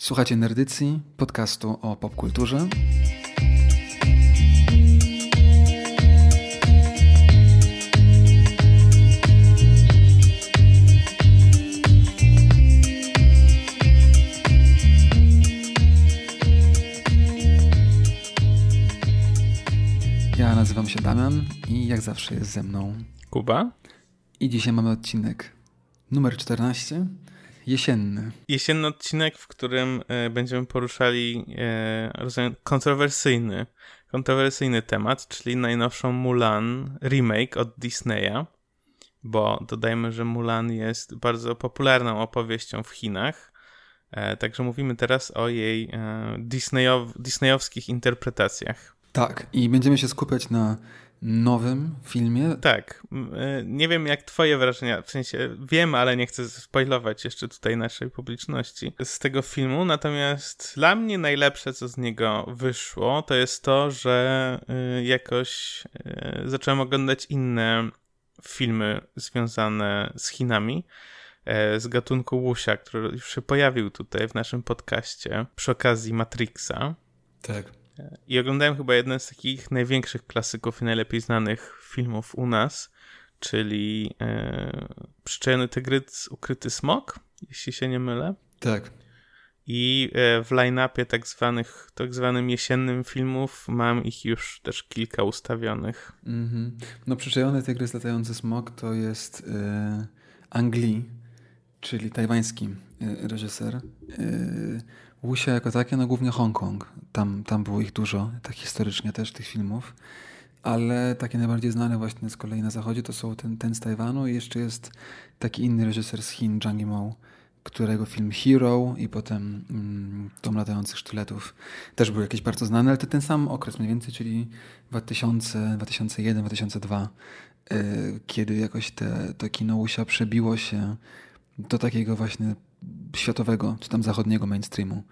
Słuchacie Nerdycji, podcastu o popkulturze. Ja nazywam się Damian i jak zawsze jest ze mną Kuba. I dzisiaj mamy odcinek numer 14, jesienny. Jesienny odcinek, w którym e, będziemy poruszali e, rozumiem, kontrowersyjny, kontrowersyjny temat, czyli najnowszą Mulan remake od Disneya, bo dodajmy, że Mulan jest bardzo popularną opowieścią w Chinach. E, także mówimy teraz o jej Disneyow, disneyowskich interpretacjach. Tak, i będziemy się skupiać na nowym filmie. Tak. E, nie wiem, jak Twoje wrażenia, w sensie wiem, ale nie chcę spoilować jeszcze tutaj naszej publiczności z tego filmu. Natomiast dla mnie najlepsze, co z niego wyszło, to jest to, że e, jakoś e, zacząłem oglądać inne filmy związane z Chinami z gatunku Wuxia, który już się pojawił tutaj w naszym podcaście przy okazji Matrixa. Tak. I oglądałem chyba jeden z takich największych klasyków i najlepiej znanych filmów u nas, czyli e, Przyczajony Tygrys, Ukryty Smok, jeśli się nie mylę. Tak. I e, w line-upie tak, zwanych, tak zwanym jesiennym filmów mam ich już też kilka ustawionych. Mm -hmm. No Przyczajony Tygrys, Latający Smok to jest e, Angli, czyli tajwański e, reżyser. E, Wuxia jako takie, no głównie Hongkong. Tam, tam było ich dużo, tak historycznie też, tych filmów. Ale takie najbardziej znane właśnie z kolei na zachodzie to są ten, ten z Tajwanu i jeszcze jest taki inny reżyser z Chin, Zhang Yimou, którego film Hero i potem mm, Dom latających sztyletów też był jakiś bardzo znany, ale to ten sam okres mniej więcej, czyli 2000, 2001, 2002, yy, kiedy jakoś te, to kino Wuxia przebiło się do takiego właśnie światowego, czy tam zachodniego mainstreamu.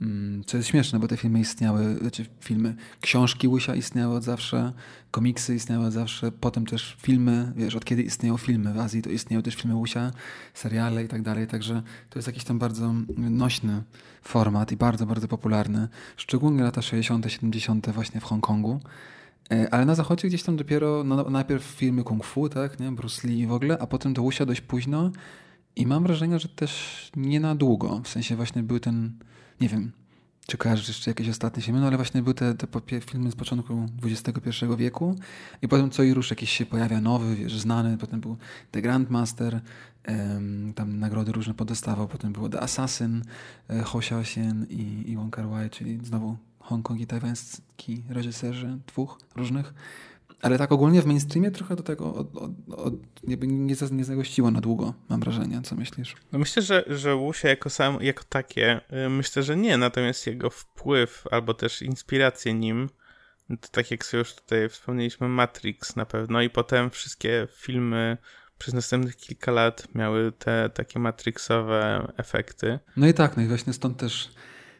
Mm, co jest śmieszne, bo te filmy istniały, znaczy filmy, książki Łysia istniały od zawsze, komiksy istniały od zawsze, potem też filmy, wiesz, od kiedy istnieją filmy w Azji, to istnieją też filmy Łysia, seriale i tak dalej, także to jest jakiś tam bardzo nośny format i bardzo, bardzo popularny, szczególnie lata 60., 70. właśnie w Hongkongu. E, ale na zachodzie gdzieś tam dopiero, no, najpierw filmy kung fu, tak, nie? Bruce Lee w ogóle, a potem do Łysia dość późno i mam wrażenie, że też nie na długo. W sensie właśnie był ten, nie wiem, czy kojarzysz jeszcze jakieś ostatnie filmy, no ale właśnie były te, te filmy z początku XXI wieku i potem co i rusz jakiś się pojawia nowy, wiesz, znany, potem był The Grandmaster, tam nagrody różne podostawał, potem było The Assassin, e, Ho Xiaoxian i, i Wong Kar Wai, czyli znowu Hongkong i tajwański reżyserzy, dwóch różnych. Ale tak ogólnie w mainstreamie trochę do tego od, od, od, nie, nie, nie zagościło na długo, mam wrażenie. Co myślisz? No myślę, że, że Wuxia jako, sam, jako takie, y, myślę, że nie. Natomiast jego wpływ albo też inspiracje nim, to tak jak sobie już tutaj wspomnieliśmy, Matrix na pewno i potem wszystkie filmy przez następnych kilka lat miały te takie matrixowe efekty. No i tak, no i właśnie stąd też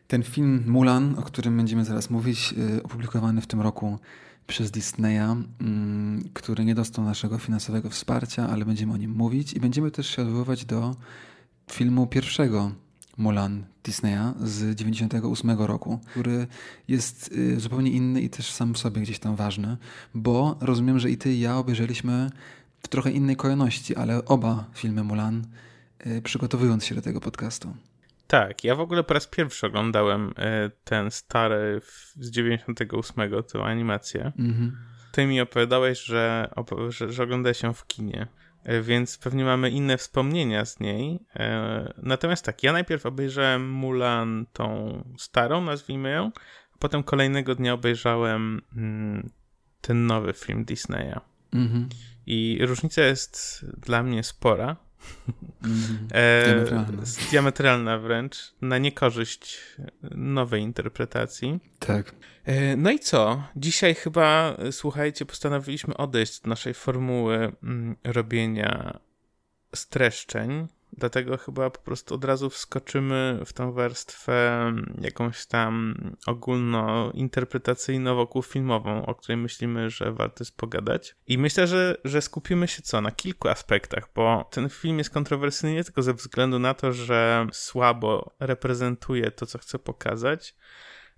ten film Mulan, o którym będziemy zaraz mówić, yy, opublikowany w tym roku przez Disneya, mm, który nie dostał naszego finansowego wsparcia, ale będziemy o nim mówić i będziemy też się odwoływać do filmu pierwszego Mulan Disneya z 98 roku, który jest y, zupełnie inny i też sam w sobie gdzieś tam ważny, bo rozumiem, że i ty i ja obejrzeliśmy w trochę innej kolejności, ale oba filmy Mulan y, przygotowując się do tego podcastu. Tak, ja w ogóle po raz pierwszy oglądałem e, ten stary z 98, tę animację. Mhm. Ty mi opowiadałeś, że, że, że ogląda się w kinie, e, więc pewnie mamy inne wspomnienia z niej. E, natomiast tak, ja najpierw obejrzałem Mulan tą starą, nazwijmy ją, a potem kolejnego dnia obejrzałem mm, ten nowy film Disneya. Mhm. I różnica jest dla mnie spora, Mm, diametralna. diametralna wręcz, na niekorzyść nowej interpretacji. Tak. E, no i co? Dzisiaj chyba, słuchajcie, postanowiliśmy odejść od naszej formuły mm, robienia streszczeń dlatego chyba po prostu od razu wskoczymy w tą warstwę jakąś tam ogólnointerpretacyjno-wokół-filmową, o której myślimy, że warto jest pogadać. I myślę, że, że skupimy się co? Na kilku aspektach, bo ten film jest kontrowersyjny nie tylko ze względu na to, że słabo reprezentuje to, co chce pokazać,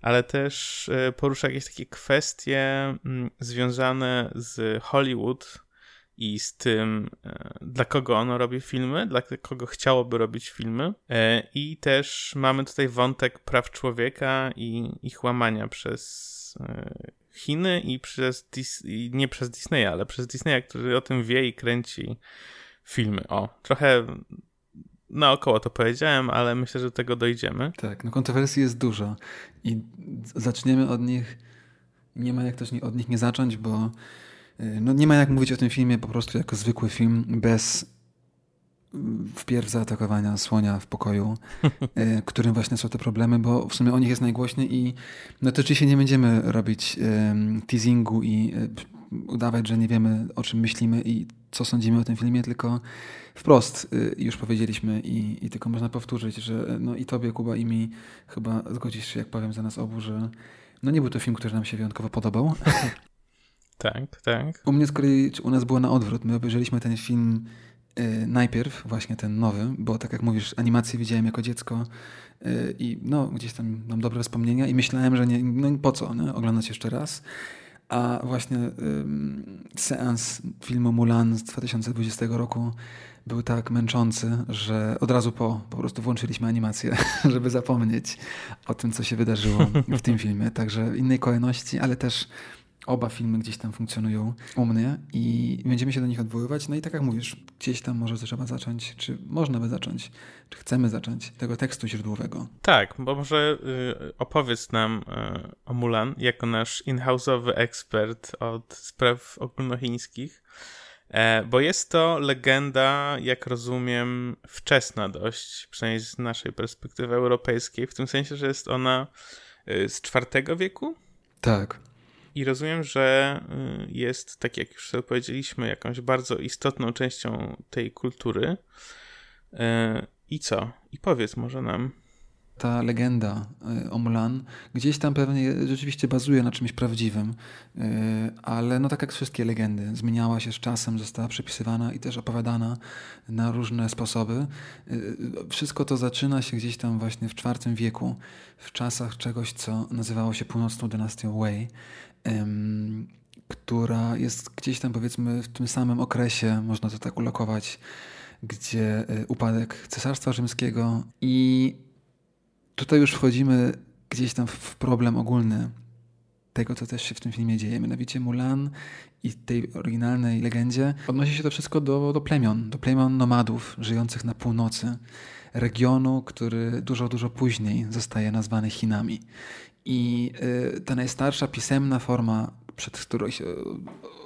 ale też e, porusza jakieś takie kwestie mm, związane z Hollywood i z tym, e, dla kogo ono robi filmy, dla kogo chciałoby robić filmy. E, I też mamy tutaj wątek praw człowieka i ich łamania przez Chiny i przez Dis nie przez Disneya, ale przez Disneya, który o tym wie i kręci filmy. O, trochę naokoło to powiedziałem, ale myślę, że do tego dojdziemy. Tak, no kontrowersji jest dużo i zaczniemy od nich, nie ma jak też od nich nie zacząć, bo no nie ma jak mówić o tym filmie po prostu jako zwykły film bez mm, wpierw zaatakowania słonia w pokoju, y, którym właśnie są te problemy, bo w sumie o nich jest najgłośniej i no to oczywiście nie będziemy robić teasingu i udawać, że nie wiemy o czym myślimy i co sądzimy o tym filmie, tylko wprost y, już powiedzieliśmy i, i tylko można powtórzyć, że no i tobie, Kuba, i mi chyba zgodzisz się, jak powiem za nas obu, że no nie był to film, który nam się wyjątkowo podobał. Tak, tak. U mnie z kolei, u nas było na odwrót. My obejrzeliśmy ten film y, najpierw, właśnie ten nowy, bo tak jak mówisz, animację widziałem jako dziecko y, i no gdzieś tam mam dobre wspomnienia i myślałem, że nie, no po co nie? oglądać jeszcze raz. A właśnie ym, seans filmu Mulan z 2020 roku był tak męczący, że od razu po po prostu włączyliśmy animację, żeby zapomnieć o tym, co się wydarzyło w tym filmie. Także innej kolejności, ale też Oba filmy gdzieś tam funkcjonują u mnie i będziemy się do nich odwoływać. No i tak jak mówisz, gdzieś tam może trzeba zacząć, czy można by zacząć, czy chcemy zacząć tego tekstu źródłowego. Tak, bo może y, opowiedz nam y, o Mulan jako nasz in-house'owy ekspert od spraw ogólnochińskich. E, bo jest to legenda, jak rozumiem, wczesna dość, przynajmniej z naszej perspektywy europejskiej, w tym sensie, że jest ona y, z IV wieku? Tak. I rozumiem, że y, jest, tak jak już sobie powiedzieliśmy, jakąś bardzo istotną częścią tej kultury. Y, I co? I powiedz może nam. Ta legenda y, o Mulan gdzieś tam pewnie rzeczywiście bazuje na czymś prawdziwym, ale no tak jak wszystkie legendy, zmieniała się z czasem, została przepisywana i też opowiadana na różne sposoby. Wszystko to zaczyna się gdzieś tam właśnie w IV wieku, w czasach czegoś, co nazywało się północną dynastią Wei która jest gdzieś tam powiedzmy w tym samym okresie, można to tak ulokować, gdzie e, upadek Cesarstwa Rzymskiego i tutaj już wchodzimy gdzieś tam w problem ogólny tego, co też się w tym filmie dzieje. Mianowicie Mulan i tej oryginalnej legendzie odnosi się to wszystko do, do plemion, do plemion nomadów żyjących na północy regionu, który dużo, dużo później zostaje nazwany Chinami. I y, ta najstarsza pisemna forma, przed którą się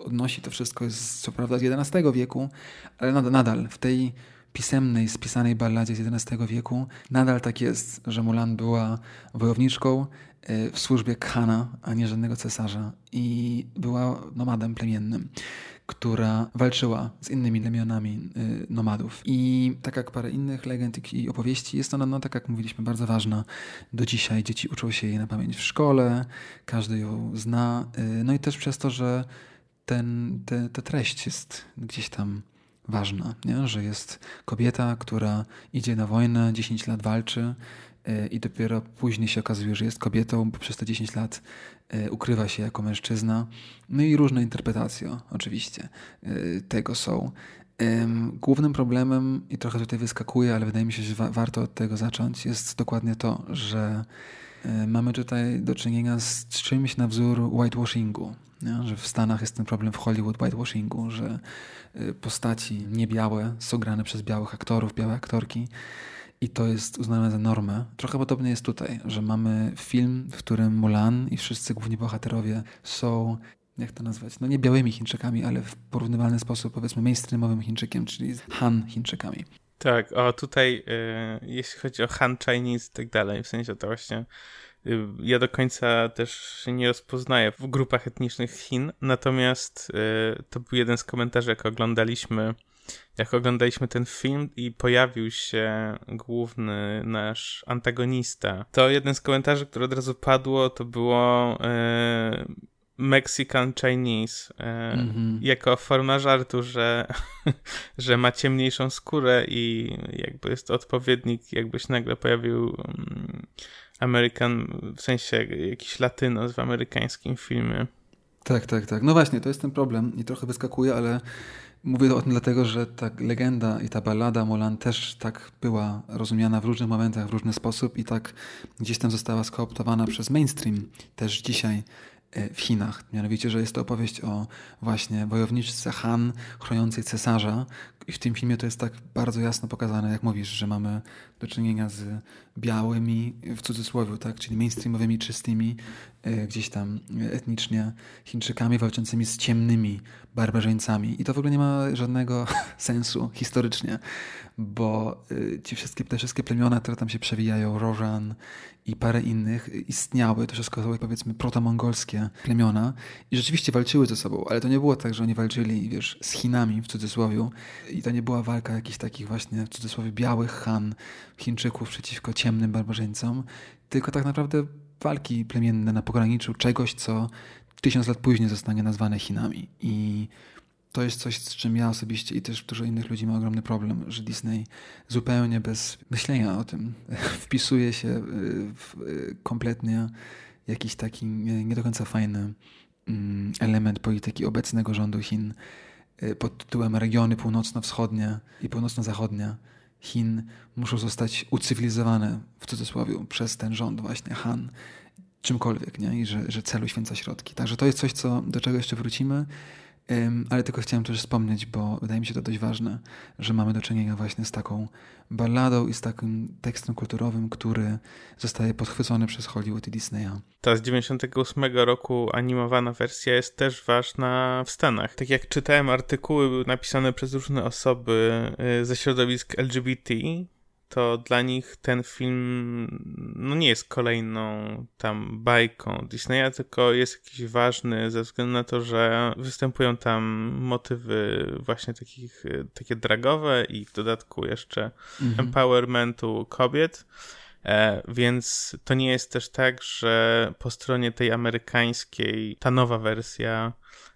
odnosi to wszystko, jest co prawda z XI wieku, ale nadal w tej pisemnej, spisanej balladzie z XI wieku nadal tak jest, że Mulan była wojowniczką y, w służbie Khana, a nie żadnego cesarza i była nomadem plemiennym która walczyła z innymi plemionami y, nomadów. I tak jak parę innych legend i opowieści, jest ona, no tak jak mówiliśmy, bardzo ważna do dzisiaj. Dzieci uczą się jej na pamięć w szkole, każdy ją zna. Y, no i też przez to, że ten, te, ta treść jest gdzieś tam ważna, nie? że jest kobieta, która idzie na wojnę, 10 lat walczy, y, i dopiero później się okazuje, że jest kobietą, bo przez te 10 lat E, ukrywa się jako mężczyzna. No i różne interpretacje oczywiście e, tego są. Głównym problemem, i trochę tutaj wyskakuje, ale wydaje mi się, że wa warto od tego zacząć, jest dokładnie to, że mamy tutaj do czynienia z czymś na wzór whitewashingu. Nie? Że w Stanach jest ten problem w Hollywood whitewashingu, że postaci niebiałe są grane przez białych aktorów, białe aktorki i to jest uznane za normę. Trochę podobnie jest tutaj, że mamy film, w którym Mulan i wszyscy główni bohaterowie są jak to nazwać, no nie białymi Chińczykami, ale w porównywalny sposób powiedzmy mainstreamowym Chińczykiem, czyli Han Chińczykami. Tak, o tutaj yy, jeśli chodzi o Han Chinese i tak dalej, w sensie to właśnie ja do końca też nie rozpoznaję w grupach etnicznych Chin, natomiast yy, to był jeden z komentarzy, jak oglądaliśmy jak oglądaliśmy ten film i pojawił się główny nasz antagonista, to jeden z komentarzy, który od razu padło, to było e, Mexican Chinese e, mm-hmm. jako forma żartu, że, że ma ciemniejszą skórę i jakby jest to odpowiednik, jakbyś nagle pojawił American, w sensie jakiś latynos w amerykańskim filmie. Tak, tak, tak. No właśnie, to jest ten problem i trochę wyskakuje, ale mówię o tym dlatego, że ta legenda i ta ballada Molan też tak była rozumiana w różnych momentach, w różny sposób i tak gdzieś tam została skooptowana przez mainstream też dzisiaj E, w Chinach. Mianowicie, że jest to opowieść o właśnie wojowniczce Han chroniącej cesarza. I w tym filmie to jest tak bardzo jasno pokazane, jak mówisz, że mamy do czynienia z białymi, w cudzysłowie, tak, czyli mainstreamowymi, czystymi, e, gdzieś tam etnicznie Chińczykami walczącymi z ciemnymi barbarzyńcami. I to w ogóle nie ma żadnego sensu historycznie, bo e, ci wszystkie, te wszystkie plemiona, które tam się przewijają, Rożan i parę innych istniały, to wszystko były powiedzmy protomongolskie plemiona i rzeczywiście walczyły ze sobą, ale to nie było tak, że oni walczyli, wiesz, z Chinami w cudzysłowie i to nie była walka jakichś takich właśnie w cudzysłowie białych Han, Chińczyków przeciwko ciemnym barbarzyńcom, tylko tak naprawdę walki plemienne na pograniczu czegoś, co tysiąc lat później zostanie nazwane Chinami. I to jest coś, z czym ja osobiście i też dużo innych ludzi ma ogromny problem, że Disney zupełnie bez myślenia o tym wpisuje się w kompletnie jakiś taki nie do końca fajny mm, element polityki obecnego rządu Chin. y, pod tytułem regiony północno-wschodnie i północno-zachodnie Chin muszą zostać ucywilizowane w cudzysłowie przez ten rząd właśnie Han czymkolwiek, nie? I że, że celu święca środki. Także to jest coś, co, do czego jeszcze wrócimy. Ale tylko chciałem też wspomnieć, bo wydaje mi się to dość ważne, że mamy do czynienia właśnie z taką balladą i z takim tekstem kulturowym, który zostaje podchwycony przez Hollywood i Disneya. Ta z 98 roku animowana wersja jest też ważna w Stanach. Tak jak czytałem artykuły napisane przez różne osoby y, ze środowisk LGBT, to dla nich ten film no nie jest kolejną tam bajką Disneya, tylko jest jakiś ważny ze względu na to, że występują tam motywy właśnie takich, takie dragowe i w dodatku jeszcze mhm. empowermentu kobiet. E, więc to nie jest też tak, że po stronie tej amerykańskiej ta nowa wersja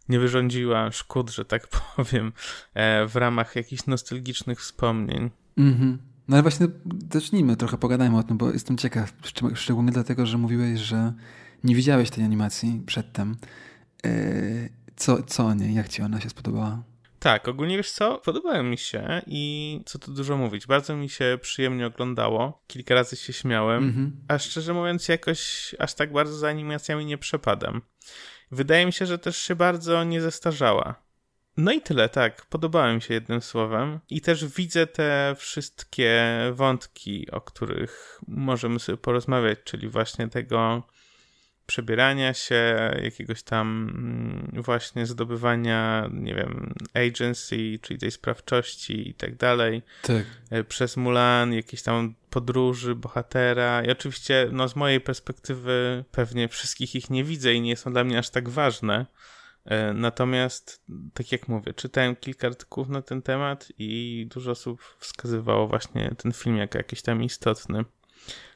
nie wyrządziła szkód, że tak powiem, e, w ramach jakichś nostalgicznych wspomnień. Mhm. No ale właśnie zacznijmy, trochę pogadajmy o tym, bo jestem ciekaw, szczególnie dlatego, że mówiłeś, że nie widziałeś tej animacji przedtem. E, co, co o niej? Jak ci ona się spodobała? Tak, ogólnie wiesz co, podobały mi się i co tu dużo mówić, bardzo mi się przyjemnie oglądało, kilka razy się śmiałem, mm -hmm. a szczerze mówiąc jakoś aż tak bardzo za animacjami nie przepadam. Wydaje mi się, że też się bardzo nie zestarzała. No i tyle, tak. Podobała mi się jednym słowem. I też widzę te wszystkie wątki, o których możemy sobie porozmawiać, czyli właśnie tego przebierania się, jakiegoś tam mm, właśnie zdobywania, nie wiem, agency, czyli tej sprawczości i tak dalej. Tak. E, przez Mulan, jakieś tam podróży bohatera. I oczywiście, no z mojej perspektywy pewnie wszystkich ich nie widzę i nie są dla mnie aż tak ważne natomiast, tak jak mówię, czytałem kilka artykułów na ten temat i dużo osób wskazywało właśnie ten film jako jakiś tam istotny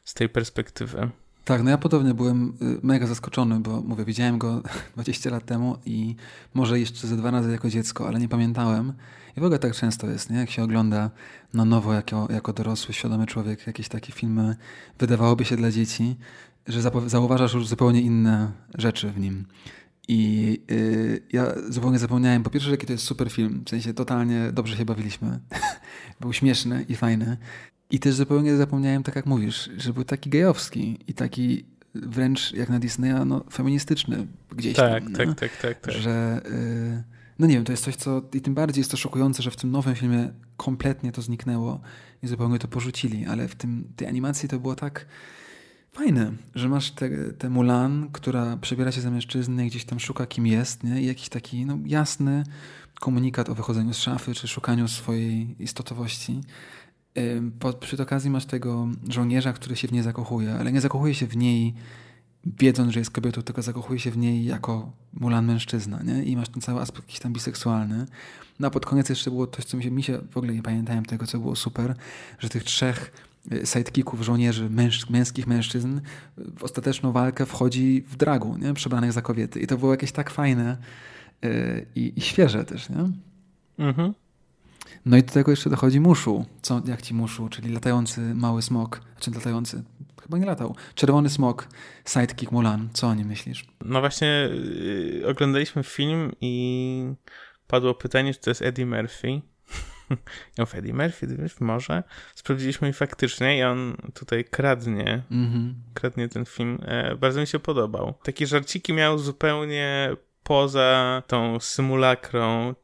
z tej perspektywy. Tak, no ja podobnie byłem y, mega zaskoczony, bo mówię, widziałem go 20 lat temu i może jeszcze ze dwa razy jako dziecko, ale nie pamiętałem. I w ogóle tak często jest, nie? Jak się ogląda na nowo jako, jako dorosły, świadomy człowiek jakieś takie filmy, wydawałoby się dla dzieci, że zauważasz już zupełnie inne rzeczy w nim. I y, ja zupełnie zapomniałem, po pierwsze, jaki to jest super film, w sensie totalnie dobrze się bawiliśmy. był śmieszny i fajny. I też zupełnie zapomniałem, tak jak mówisz, że był taki gejowski i taki wręcz jak na Disneya, no, feministyczny gdzieś tak, tam. Tak, tak, tak, tak, tak. Że, y, no nie wiem, to jest coś, co i tym bardziej jest to szokujące, że w tym nowym filmie kompletnie to zniknęło i zupełnie to porzucili, ale w tym, tej animacji to było tak fajne, że masz tę Mulan, która przebiera się za mężczyznę i gdzieś tam szuka kim jest, nie? I jakiś taki no, jasny komunikat o wychodzeniu z szafy, czy szukaniu swojej istotowości. Po, przy okazji masz tego żołnierza, który się w niej zakochuje, ale nie zakochuje się w niej wiedząc, że jest kobietą, tylko zakochuje się w niej jako Mulan mężczyzna, nie? I masz ten cały aspekt jakiś tam biseksualny. No a pod koniec jeszcze było coś, co mi się, mi się w ogóle nie pamiętałem tego, co było super, że tych trzech sidekicków, żołnierzy, męż, męskich mężczyzn w ostateczną walkę wchodzi w dragu, nie? Przebranych za kobiety. I to było jakieś tak fajne yy, i, świeże też, nie? Mhm. No i do tego jeszcze dochodzi muszu. Co, jak ci muszu, czyli latający mały smok, znaczy latający, chyba nie latał. Czerwony smok, sidekick Mulan. Co o nim myślisz? No właśnie yy, oglądaliśmy film i padło pytanie, czy to jest Eddie Murphy. Ja mówię, Eddie Murphy, może. Sprawdziliśmy i faktycznie i on tutaj kradnie, mm -hmm. kradnie ten film. E, bardzo mi się podobał. Takie żarciki miał zupełnie poza tą symulakrą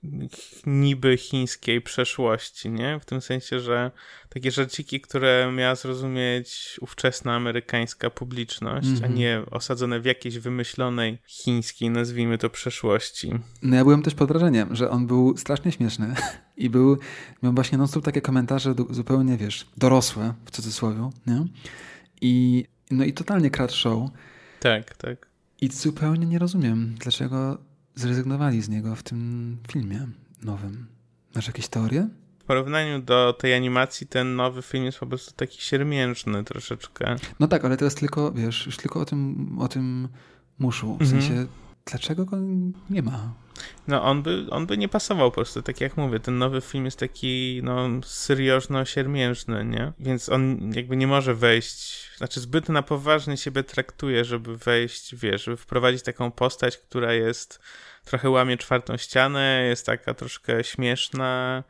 niby chińskiej przeszłości, nie? W tym sensie, że takie żarciki, które miała zrozumieć ówczesna amerykańska publiczność, mm -hmm. a mhm. nie osadzone w jakiejś wymyślonej chińskiej, nazwijmy to, przeszłości. No ja byłem też pod wrażeniem, że on był strasznie śmieszny i był, miał właśnie non takie komentarze zupełnie, wiesz, dorosłe, w cudzysłowie, nie? I, no i totalnie krat show. Tak, tak. I zupełnie nie rozumiem, dlaczego zrezygnowali z niego w tym filmie nowym. Masz jakieś teorie? W porównaniu do tej animacji, ten nowy film jest po prostu taki siermiężny troszeczkę. No tak, ale teraz tylko, wiesz, już tylko o tym, o tym muszu. W mhm. sensie, dlaczego go nie ma? No on by, on by nie pasował po prostu, tak jak mówię, ten nowy film jest taki, no, seriożno-siermiężny, nie? Więc on jakby nie może wejść, znaczy zbyt na poważnie siebie traktuje, żeby wejść, wiesz, żeby wprowadzić taką postać, która jest, trochę łamie czwartą ścianę, jest taka troszkę śmieszna,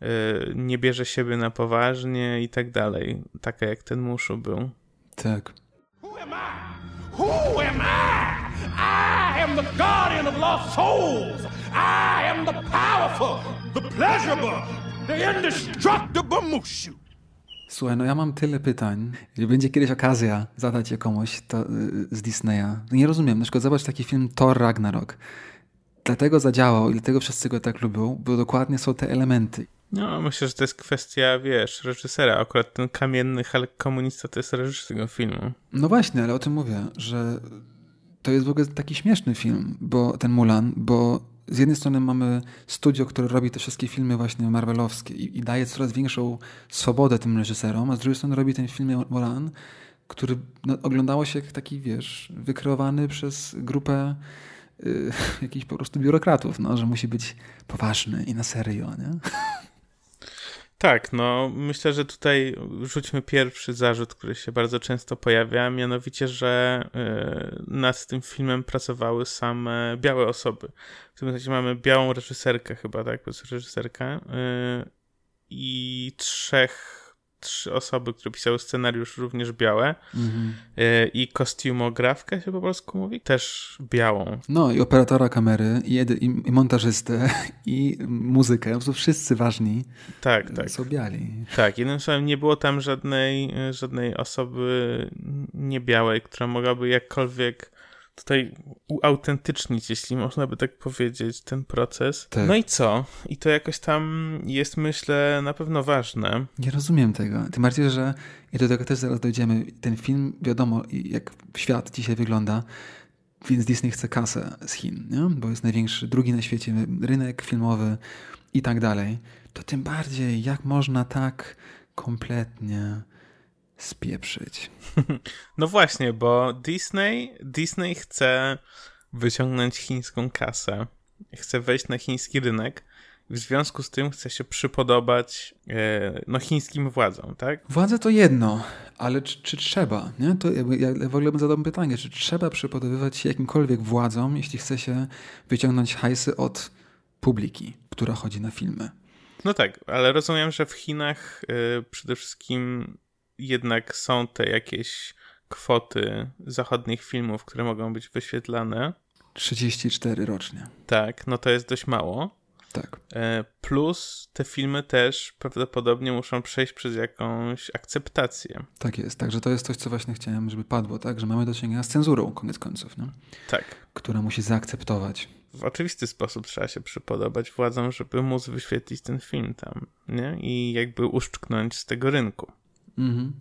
yy, nie bierze siebie na poważnie i tak dalej. Taka jak ten Muszu był. Tak. Who am I? Who am I? I am the guardian of lost souls. I am the powerful, the pleasurable, the indestructible Mushu. Słuchaj, no ja mam tyle pytań. Jeżeli będzie kiedyś okazja zadać je komuś to, y, z Disneya. Nie rozumiem. Na przykład zobacz taki film Thor Ragnarok. Dlatego zadziałał i dlatego wszyscy go tak lubią, bo dokładnie są te elementy. No, myślę, że to jest kwestia, wiesz, reżysera. Akurat ten kamienny Hulk komunista to jest reżyser tego filmu. No właśnie, ale o tym mówię, że to jest w ogóle taki śmieszny film, bo ten Mulan, bo z jednej strony mamy studio, które robi te wszystkie filmy właśnie marvelowskie i, i daje coraz większą swobodę tym reżyserom, a z drugiej strony robi ten film Mulan, który no, oglądało się jak taki, wiesz, wykreowany przez grupę y, jakichś po prostu biurokratów, no, że musi być poważny i na serio, nie? Tak, no myślę, że tutaj rzućmy pierwszy zarzut, który się bardzo często pojawia, mianowicie, że y, nad tym filmem pracowały same białe osoby. W tym sensie mamy białą reżyserkę chyba, tak, reżyserka y, i trzech trzy osoby, które pisały scenariusz, również białe. Mhm. E, I kostiumografkę się po polsku mówi, też białą. No i operatora kamery, i, edy, i montażystę, i muzykę. To wszyscy ważni tak, tak. są biali. Tak, jednym słowem nie było tam żadnej, żadnej osoby niebiałej, która mogłaby jakkolwiek tutaj uautentycznić, jeśli można by tak powiedzieć, ten proces. Tak. No i co? I to jakoś tam jest, myślę, na pewno ważne. Nie rozumiem tego. Tym bardziej, że i do tego też zaraz dojdziemy. Ten film, wiadomo, jak świat dzisiaj wygląda, więc Disney chce kasę z Chin, nie? bo jest największy, drugi na świecie rynek filmowy i tak dalej. To tym bardziej, jak można tak kompletnie spieprzyć. No właśnie, bo Disney, Disney chce wyciągnąć chińską kasę. Chce wejść na chiński rynek. W związku z tym chce się przypodobać e, no, chińskim władzom, tak? Władze to jedno, ale czy, czy trzeba? Nie? To ja, ja w ogóle bym zadał pytanie, czy trzeba przypodobywać się jakimkolwiek władzom, jeśli chce się wyciągnąć hajsy od publiki, która chodzi na filmy? No tak, ale rozumiem, że w Chinach y, przede wszystkim jednak są te jakieś kwoty zachodnich filmów, które mogą być wyświetlane. 34 rocznie. Tak, no to jest dość mało. Tak. E, plus te filmy też prawdopodobnie muszą przejść przez jakąś akceptację. Tak jest, także to jest coś, co właśnie chciałem, żeby padło, tak? Że mamy do czynienia z cenzurą, koniec końców, nie? Tak. Która musi zaakceptować. W oczywisty sposób trzeba się przypodobać władzom, żeby móc wyświetlić ten film tam, nie? I jakby uszczknąć z tego rynku. Mhm.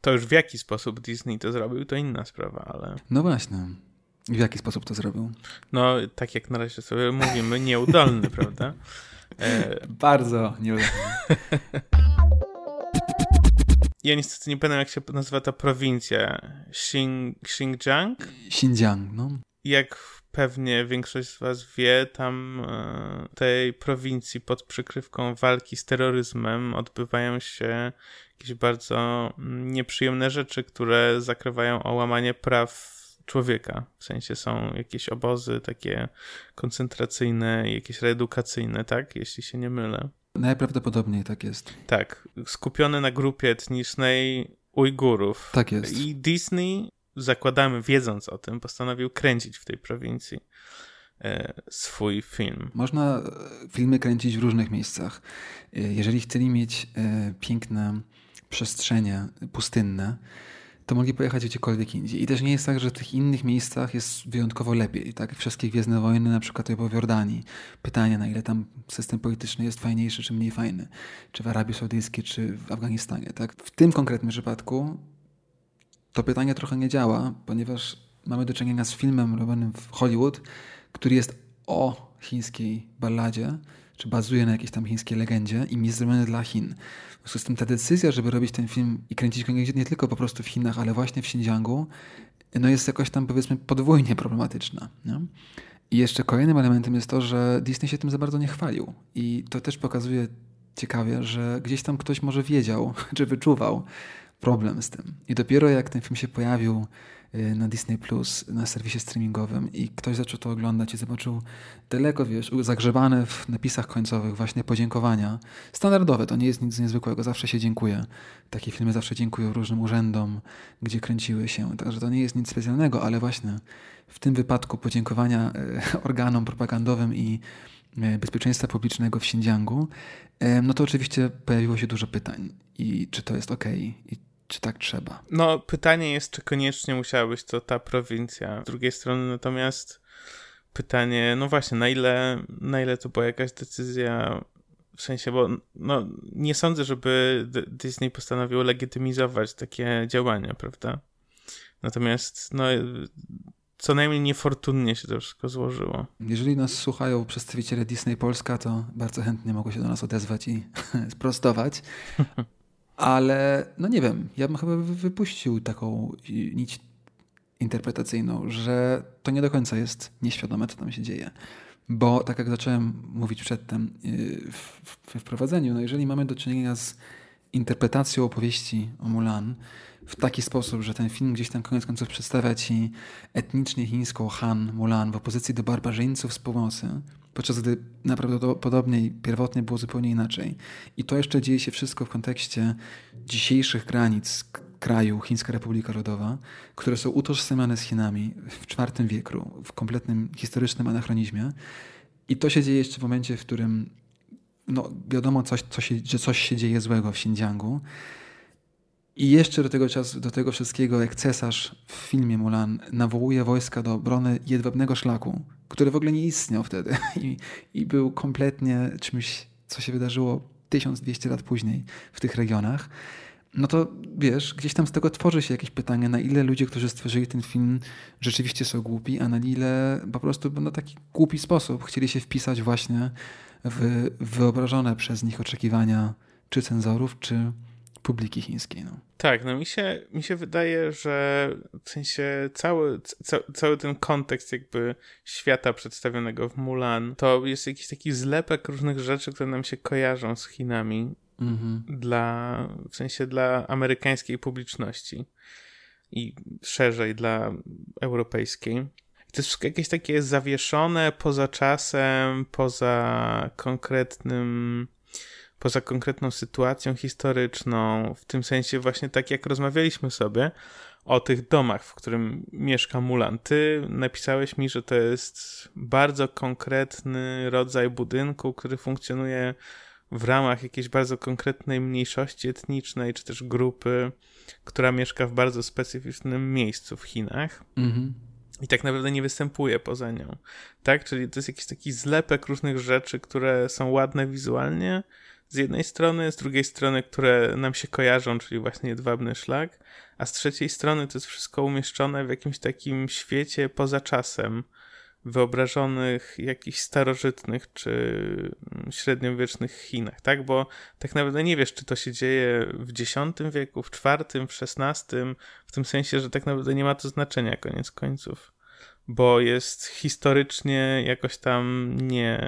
To już w jaki sposób Disney to zrobił, to inna sprawa, ale... No właśnie. W jaki sposób to zrobił? No, tak jak na razie sobie mówimy, nieudolny, prawda? E... Bardzo nieudolny. ja niestety nie pamiętam, jak się nazywa ta prowincja. Xing, Xinjiang? Xinjiang, no. Jak pewnie większość z Was wie, tam e, tej prowincji pod przykrywką walki z terroryzmem odbywają się jakieś bardzo mm, nieprzyjemne rzeczy, które zakrywają o łamanie praw człowieka. W sensie są jakieś obozy takie koncentracyjne, jakieś reedukacyjne, tak? Jeśli się nie mylę. Najprawdopodobniej tak jest. Tak, skupione na grupie etnicznej Ujgurów. Tak jest. I Disney, zakładamy, wiedząc o tym, postanowił kręcić w tej prowincji e, swój film. Można e, filmy kręcić w różnych miejscach. E, jeżeli chcieli mieć piękne przestrzenie pustynne, to mogli pojechać gdziekolwiek indziej. I też nie jest tak, że w tych innych miejscach jest wyjątkowo lepiej. Tak? Wszystkie Gwiezdne Wojny, na przykład w Jordanii. Pytanie, na ile tam system polityczny jest fajniejszy, czy mniej fajny. Czy w Arabii Saudyjskiej, czy w Afganistanie. Tak? W tym konkretnym przypadku to pytanie trochę nie działa, ponieważ mamy do czynienia z filmem robionym w Hollywood, który jest o chińskiej balladzie, czy bazuje na jakiejś tam chińskiej legendzie i jest zrobiony dla Chin. W związku z tym ta decyzja, żeby robić ten film i kręcić go nie tylko po prostu w Chinach, ale właśnie w Xinjiangu, no jest jakoś tam powiedzmy podwójnie problematyczna. Nie? I jeszcze kolejnym elementem jest to, że Disney się tym za bardzo nie chwalił. I to też pokazuje ciekawie, że gdzieś tam ktoś może wiedział, czy wyczuwał problem z tym. I dopiero jak ten film się pojawił na Disney Plus, na serwisie streamingowym i ktoś zaczął to oglądać i zobaczył daleko, wiesz, zagrzebane w napisach końcowych właśnie podziękowania. Standardowe, to nie jest nic niezwykłego, zawsze się dziękuję. Takie filmy zawsze dziękują różnym urzędom, gdzie kręciły się, także to nie jest nic specjalnego, ale właśnie w tym wypadku podziękowania y, organom propagandowym i y, bezpieczeństwa publicznego w Xinjiangu, no to oczywiście pojawiło się dużo pytań. I czy to jest ok? Czy tak trzeba? No, pytanie jest, czy koniecznie musiała być to ta prowincja. Z drugiej strony natomiast pytanie, no właśnie, na ile, na ile to była jakaś decyzja w sensie, bo no, nie sądzę, żeby Disney postanowił legitymizować takie działania, prawda? Natomiast no, co najmniej niefortunnie się to wszystko złożyło. Jeżeli nas słuchają przedstawiciele Disney Polska, to bardzo chętnie mogą się do nas odezwać i sprostować. Ale no nie wiem, ja bym chyba wypuścił taką nić interpretacyjną, że to nie do końca jest nieświadome, co tam się dzieje. Bo tak jak zacząłem mówić przedtem y, we wprowadzeniu, no jeżeli mamy do czynienia z interpretacją opowieści o Mulan w taki sposób, że ten film gdzieś tam koniec końców przedstawia ci etnicznie chińską Han Mulan w opozycji do barbarzyńców z północy, podczas gdy najprawdopodobniej pierwotnie było zupełnie inaczej. I to jeszcze dzieje się wszystko w kontekście dzisiejszych granic kraju Chińska Republika Ludowa, które są utożsamiane z Chinami w IV wieku, w kompletnym historycznym anachronizmie. I to się dzieje jeszcze w momencie, w którym no, wiadomo, coś, co się, że coś się dzieje złego w Xinjiangu. I jeszcze do tego czasu, do tego wszystkiego, jak cesarz w filmie Mulan nawołuje wojska do obrony jedwabnego szlaku, który w ogóle nie istniał wtedy. I, i był kompletnie czymś, co się wydarzyło 1200 lat później w tych regionach, no to wiesz, gdzieś tam z tego tworzy się jakieś pytanie, na ile ludzie, którzy stworzyli ten film, rzeczywiście są głupi, a na ile po prostu na taki głupi sposób chcieli się wpisać właśnie w wyobrażone przez nich oczekiwania czy cenzorów, czy publiki chińskiej. No. Tak, no mi się, mi się wydaje, że w sensie cały, ca, cały ten kontekst jakby świata przedstawionego w Mulan, to jest jakiś taki zlepek różnych rzeczy, które nam się kojarzą z Chinami mhm. dla, w sensie dla amerykańskiej publiczności i szerzej dla europejskiej. I to jest jakieś takie zawieszone poza czasem, poza konkretnym poza konkretną sytuacją historyczną, w tym sensie właśnie tak jak rozmawialiśmy sobie o tych domach, w którym mieszka Mulan. Ty napisałeś mi, że to jest bardzo konkretny rodzaj budynku, który funkcjonuje w ramach jakiejś bardzo konkretnej mniejszości etnicznej, czy też grupy, która mieszka w bardzo specyficznym miejscu w Chinach. Mhm. I tak naprawdę nie występuje poza nią. Tak? Czyli to jest jakiś taki zlepek różnych rzeczy, które są ładne wizualnie, z jednej strony, z drugiej strony, które nam się kojarzą, czyli właśnie jedwabny szlak, a z trzeciej strony to jest wszystko umieszczone w jakimś takim świecie poza czasem, wyobrażonych jakichś starożytnych czy średniowiecznych Chinach, tak? Bo tak naprawdę nie wiesz, czy to się dzieje w X wieku, w IV, w XVI, w tym sensie, że tak naprawdę nie ma to znaczenia koniec końców, bo jest historycznie jakoś tam nie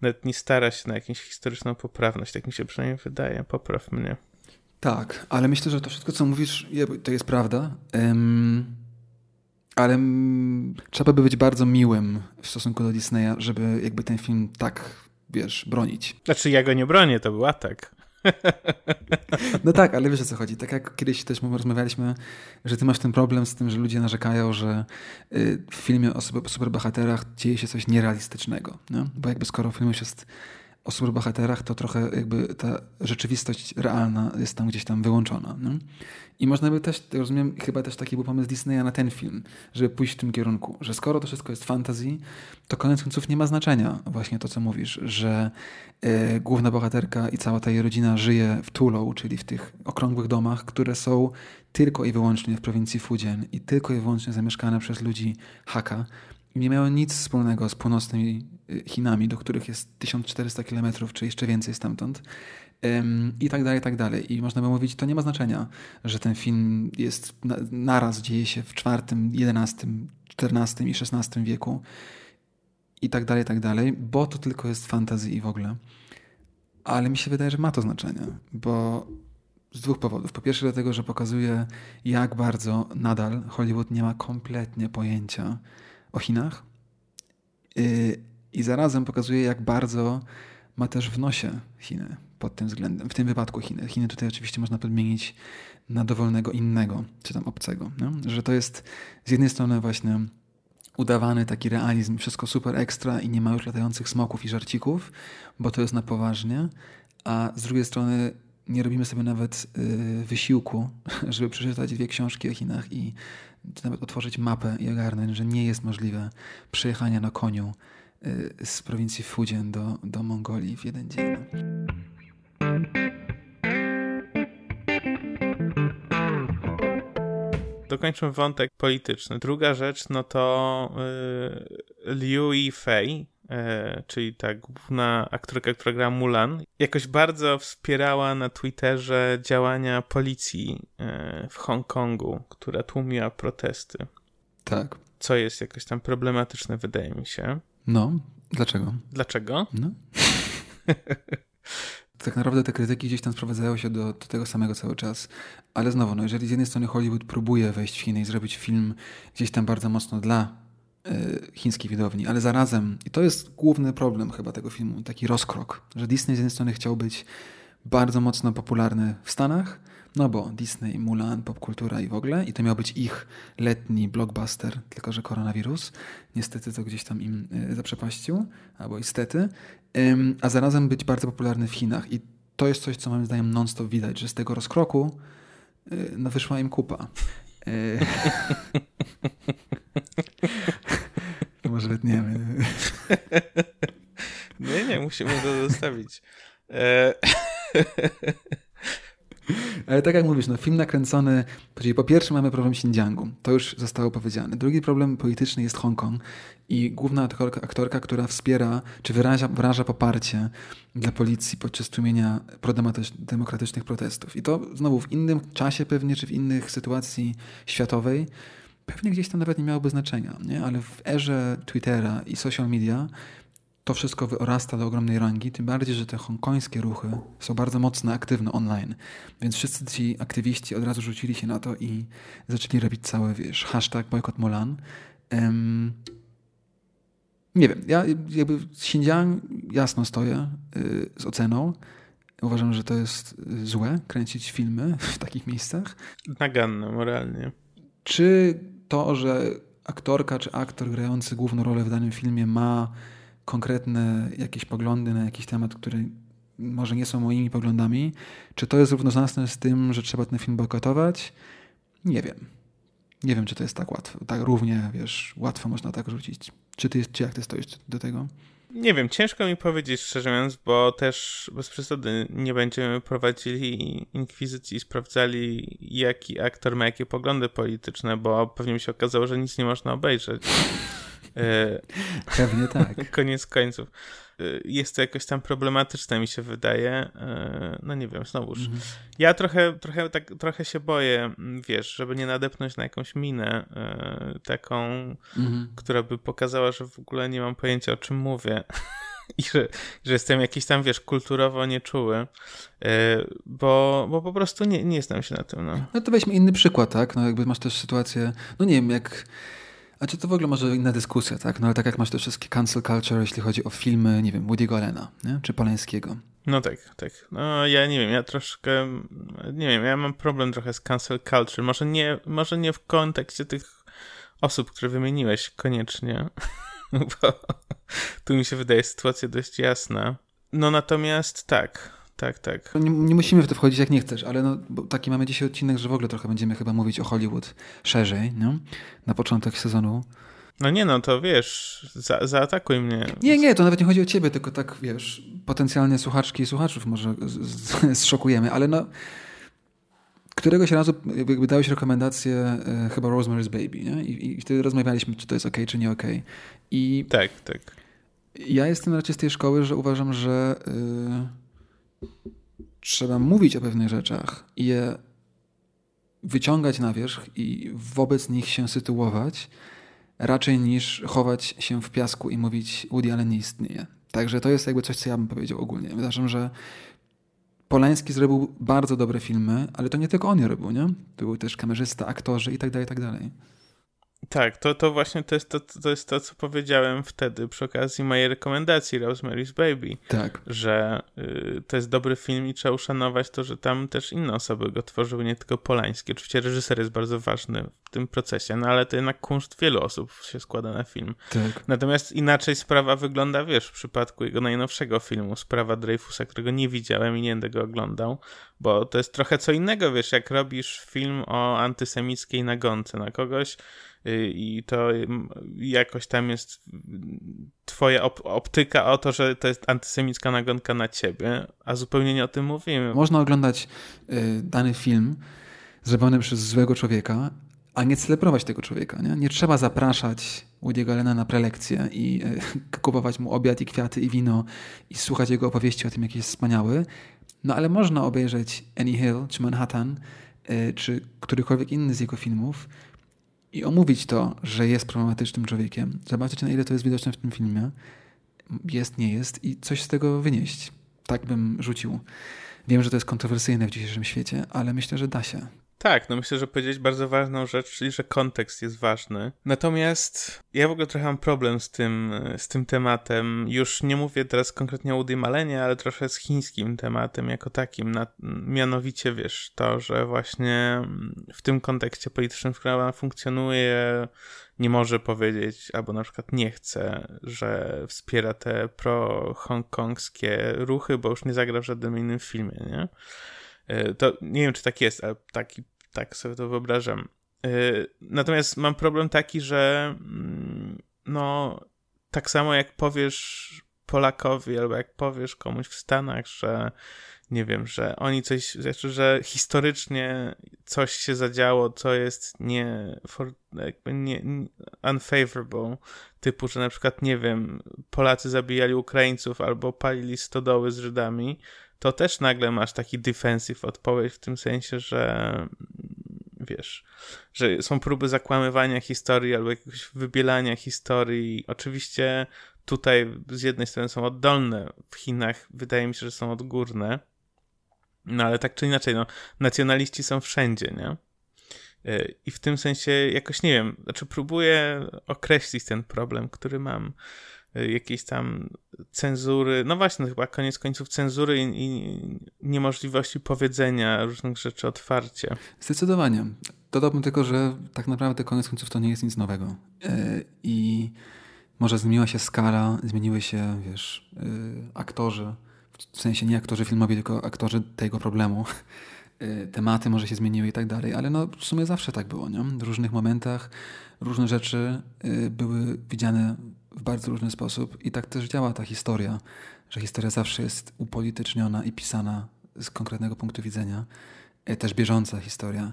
nawet nie stara się na jakąś historyczną poprawność, tak mi się przynajmniej wydaje, popraw mnie. Tak, ale myślę, że to wszystko, co mówisz, to jest prawda. Um, ale trzeba by być bardzo miłym w stosunku do Disneya, żeby jakby ten film tak, wiesz, bronić. Znaczy ja go nie bronię, to był atak. No tak, ale wiesz o co chodzi. Tak jak kiedyś też rozmawialiśmy, że ty masz ten problem z tym, że ludzie narzekają, że y, w filmie o superbohaterach dzieje się coś nierealistycznego. Nie? Bo jakby skoro film już jest o superbohaterach, to trochę jakby ta rzeczywistość realna jest tam gdzieś tam wyłączona. I można by też, rozumiem, chyba też taki był pomysł Disneya na ten film, żeby pójść w tym kierunku, że skoro to wszystko jest fantasy, to koniec końców nie ma znaczenia właśnie to, co mówisz, że y, główna bohaterka i cała ta jej rodzina żyje w Tulou, czyli w tych okrągłych domach, które są tylko i wyłącznie w prowincji Fujian i tylko i wyłącznie zamieszkane przez ludzi Haka, nie miały nic wspólnego z północnymi y, Chinami, do których jest 1400 km, czy jeszcze więcej stamtąd. I tak dalej, i tak dalej. I można by mówić, to nie ma znaczenia, że ten film jest naraz dzieje się w IV, XI, XIV i XVI wieku i tak dalej, i tak dalej, bo to tylko jest fantazji i w ogóle. Ale mi się wydaje, że ma to znaczenie, bo z dwóch powodów. Po pierwsze dlatego, że pokazuje, jak bardzo nadal Hollywood nie ma kompletnie pojęcia o Chinach y, i zarazem pokazuje, jak bardzo ma też w nosie Chiny pod tym względem. W tym wypadku Chiny. Chiny tutaj oczywiście można podmienić na dowolnego innego, czy tam obcego. Nie? Że to jest z jednej strony właśnie udawany taki realizm, wszystko super ekstra i nie ma już latających smoków i żarcików, bo to jest na poważnie, a z drugiej strony nie robimy sobie nawet y, wysiłku, żeby przeczytać dwie książki o Chinach i czy nawet otworzyć mapę i ogarnąć, że nie jest możliwe przejechanie na koniu y, z prowincji Fujian do, do Mongolii w jeden dzień. Dokończmy wątek polityczny. Druga rzecz, no to yy, Liu Yifei, E, czyli ta główna aktorka, która gra Mulan, jakoś bardzo wspierała na Twitterze działania policji e, w Hongkongu, która tłumiła protesty. Tak. Co jest jakoś tam problematyczne, wydaje mi się. No, dlaczego? Dlaczego? No. tak naprawdę te krytyki gdzieś tam sprowadzają się do, do, tego samego cały czas. Ale znowu, no jeżeli z jednej strony Hollywood próbuje wejść w Chiny i zrobić film gdzieś tam bardzo mocno dla E, chińskiej widowni, ale zarazem, i to jest główny problem chyba tego filmu, taki rozkrok, że Disney z jednej strony chciał być bardzo mocno popularny w Stanach, no bo Disney, Mulan, popkultura i w ogóle, i to miał być ich letni blockbuster, tylko że koronawirus. Niestety to gdzieś tam im e, zaprzepaścił, albo niestety, a zarazem być bardzo popularny w Chinach. I to jest coś, co moim zdaniem non-stop widać, że z tego rozkroku e, no, wyszła im kupa. Może wytniemy. Nie, nie, musimy to zostawić. E... Ale tak jak mówisz, no, film nakręcony, czyli po pierwsze mamy problem Xinjiangu, to już zostało powiedziane. Drugi problem polityczny jest Hongkong i główna aktorka, aktorka która wspiera, czy wyraża, wyraża poparcie dla policji podczas tłumienia prodemokratycznych protestów. I to znowu w innym czasie pewnie, czy w innych sytuacji światowej, pewnie gdzieś tam nawet nie miałoby znaczenia, nie? ale w erze Twittera i social media to wszystko wyrasta do ogromnej rangi, tym bardziej, że te hongkońskie ruchy są bardzo mocno aktywne online. Więc wszyscy ci aktywiści od razu rzucili się na to i zaczęli robić cały, wiesz, hashtag bojkot Mulan. Um, nie wiem, ja jakby Xinjiang jasno stoję y, z oceną. Uważam, że to jest złe kręcić filmy w takich miejscach. Naganne moralnie. Czy to, że aktorka czy aktor grający główną rolę w danym filmie ma konkretne jakieś poglądy na jakiś temat, który może nie są moimi poglądami, czy to jest równoznaczne z tym, że trzeba ten film bojkotować? Nie wiem. Nie wiem, czy to jest tak łatwo, tak równie, wiesz, łatwo można tak rzucić. Czy ty, czy jak ty stoisz do tego? Nie wiem, ciężko mi powiedzieć szczerze mówiąc, bo też bez przesady nie będziemy prowadzili inkwizycji i sprawdzali, jaki aktor ma jakie poglądy polityczne, bo pewnie mi się okazało, że nic nie można obejrzeć. E, Pewnie tak. Koniec końców. E, jest to jakoś tam problematyczne, mi się wydaje. E, no nie wiem, znowuż. Mhm. Ja trochę, trochę, tak, trochę się boję, wiesz, żeby nie nadepnąć na jakąś minę taką, mhm. która by pokazała, że w ogóle nie mam pojęcia, o czym mówię. I że, że jestem jakiś tam, wiesz, kulturowo nieczuły, bo, bo po prostu nie, nie znam się na tym. No. no to weźmy inny przykład, tak? No jakby masz też sytuację, no nie wiem, jak a czy to w ogóle może inna dyskusja, tak? No ale tak jak masz te wszystkie cancel culture, jeśli chodzi o filmy, nie wiem, Woody'ego Allena, nie? czy Polańskiego. No tak, tak. No ja nie wiem, ja troszkę, nie wiem, ja mam problem trochę z cancel culture. Może nie, może nie w kontekście tych osób, które wymieniłeś koniecznie, bo tu mi się wydaje sytuacja dość jasna. No natomiast tak, tak, tak. Nie, nie, musimy w to wchodzić jak nie chcesz, ale no, taki mamy dzisiaj odcinek, że w ogóle trochę będziemy chyba mówić o Hollywood szerzej, nie? Na początek sezonu. No nie no, to wiesz, za, zaatakuj mnie. Nie, nie, to nawet nie chodzi o ciebie, tylko tak, wiesz, potencjalnie słuchaczki i słuchaczów może zszokujemy, ale no któregoś razu jakby dałeś rekomendację e, chyba Rosemary's Baby, nie? I, I, wtedy rozmawialiśmy, czy to jest ok, czy nie ok. I tak, tak. Ja jestem raczej z tej szkoły, że uważam, że... Yy trzeba mówić o pewnych rzeczach i je wyciągać na wierzch i wobec nich się sytuować, raczej niż chować się w piasku i mówić Woody Allen nie istnieje. Także to jest jakby coś, co ja bym powiedział ogólnie. Uważam, że Polański zrobił bardzo dobre filmy, ale to nie tylko on je robił, nie? Był też kamerzysta, aktorzy i tak dalej, i tak dalej. Tak, to, to właśnie to jest to, to jest to, co powiedziałem wtedy przy okazji mojej rekomendacji Rosemary's Baby. Tak. Że y, to jest dobry film i trzeba uszanować to, że tam też inne osoby go tworzyły, nie tylko polańskie. Oczywiście reżyser jest bardzo ważny w tym procesie, no ale to jednak kunszt wielu osób się składa na film. Tak. Natomiast inaczej sprawa wygląda, wiesz, w przypadku jego najnowszego filmu, Sprawa Dreyfusa, którego nie widziałem i nie będę go oglądał, bo to jest trochę co innego, wiesz, jak robisz film o antysemickiej nagonce na kogoś, i to jakoś tam jest twoja op optyka o to, że to jest antysemicka nagonka na ciebie, a zupełnie nie o tym mówimy. Można oglądać y, dany film zrobiony przez złego człowieka, a nie celebrować tego człowieka. Nie, nie trzeba zapraszać Woody'ego Allena na prelekcję i y, kupować mu obiad i kwiaty i wino i słuchać jego opowieści o tym, jaki jest wspaniały. No ale można obejrzeć Annie Hill czy Manhattan, y, czy którykolwiek inny z jego filmów i omówić to, że jest problematycznym człowiekiem, zobaczyć na ile to jest widoczne w tym filmie, jest, nie jest i coś z tego wynieść. Tak bym rzucił. Wiem, że to jest kontrowersyjne w dzisiejszym świecie, ale myślę, że da się. Tak, no myślę, że powiedzieć bardzo ważną rzecz, czyli że kontekst jest ważny. Natomiast ja w ogóle trochę mam problem z tym, z tym tematem. Już nie mówię teraz konkretnie o Woody Malenie, ale trochę z chińskim tematem jako takim. Na, mianowicie, wiesz, to, że właśnie w tym kontekście politycznym, w którym ona funkcjonuje, nie może powiedzieć, albo na przykład nie chce, że wspiera te pro-hongkongskie ruchy, bo już nie zagra w żadnym innym filmie, nie? E, to nie wiem, czy tak jest, ale taki, tak sobie to wyobrażam. E, natomiast mam problem taki, że mm, no, tak samo jak powiesz Polakowi, albo jak powiesz komuś w Stanach, że nie wiem, że oni coś, znaczy, że historycznie coś się zadziało, co jest nie, for, jakby nie, unfavorable, typu, że na przykład, nie wiem, Polacy zabijali Ukraińców albo palili stodoły z Żydami, to też nagle masz taki defensive odpowiedź w tym sensie, że wiesz, że są próby zakłamywania historii albo jakiegoś wybielania historii. Oczywiście tutaj z jednej strony są oddolne, w Chinach wydaje mi się, że są odgórne, no ale tak czy inaczej, no, nacjonaliści są wszędzie, nie? E, I w tym sensie jakoś nie wiem, znaczy próbuję określić ten problem, który mam jakiejś tam cenzury, no właśnie, no chyba koniec końców cenzury i, i, niemożliwości powiedzenia różnych rzeczy otwarcie. Zdecydowanie. Dodałbym tylko, że tak naprawdę koniec końców to nie jest nic nowego. Yy, I może zmieniła się skala, zmieniły się, wiesz, yy, aktorzy, w sensie nie aktorzy filmowi, tylko aktorzy tego problemu. Yy, tematy może się zmieniły i tak dalej, ale no w sumie zawsze tak było, nie? W różnych momentach różne rzeczy były widziane w bardzo różny sposób i tak też działa ta historia, że historia zawsze jest upolityczniona i pisana z konkretnego punktu widzenia, e, też bieżąca historia.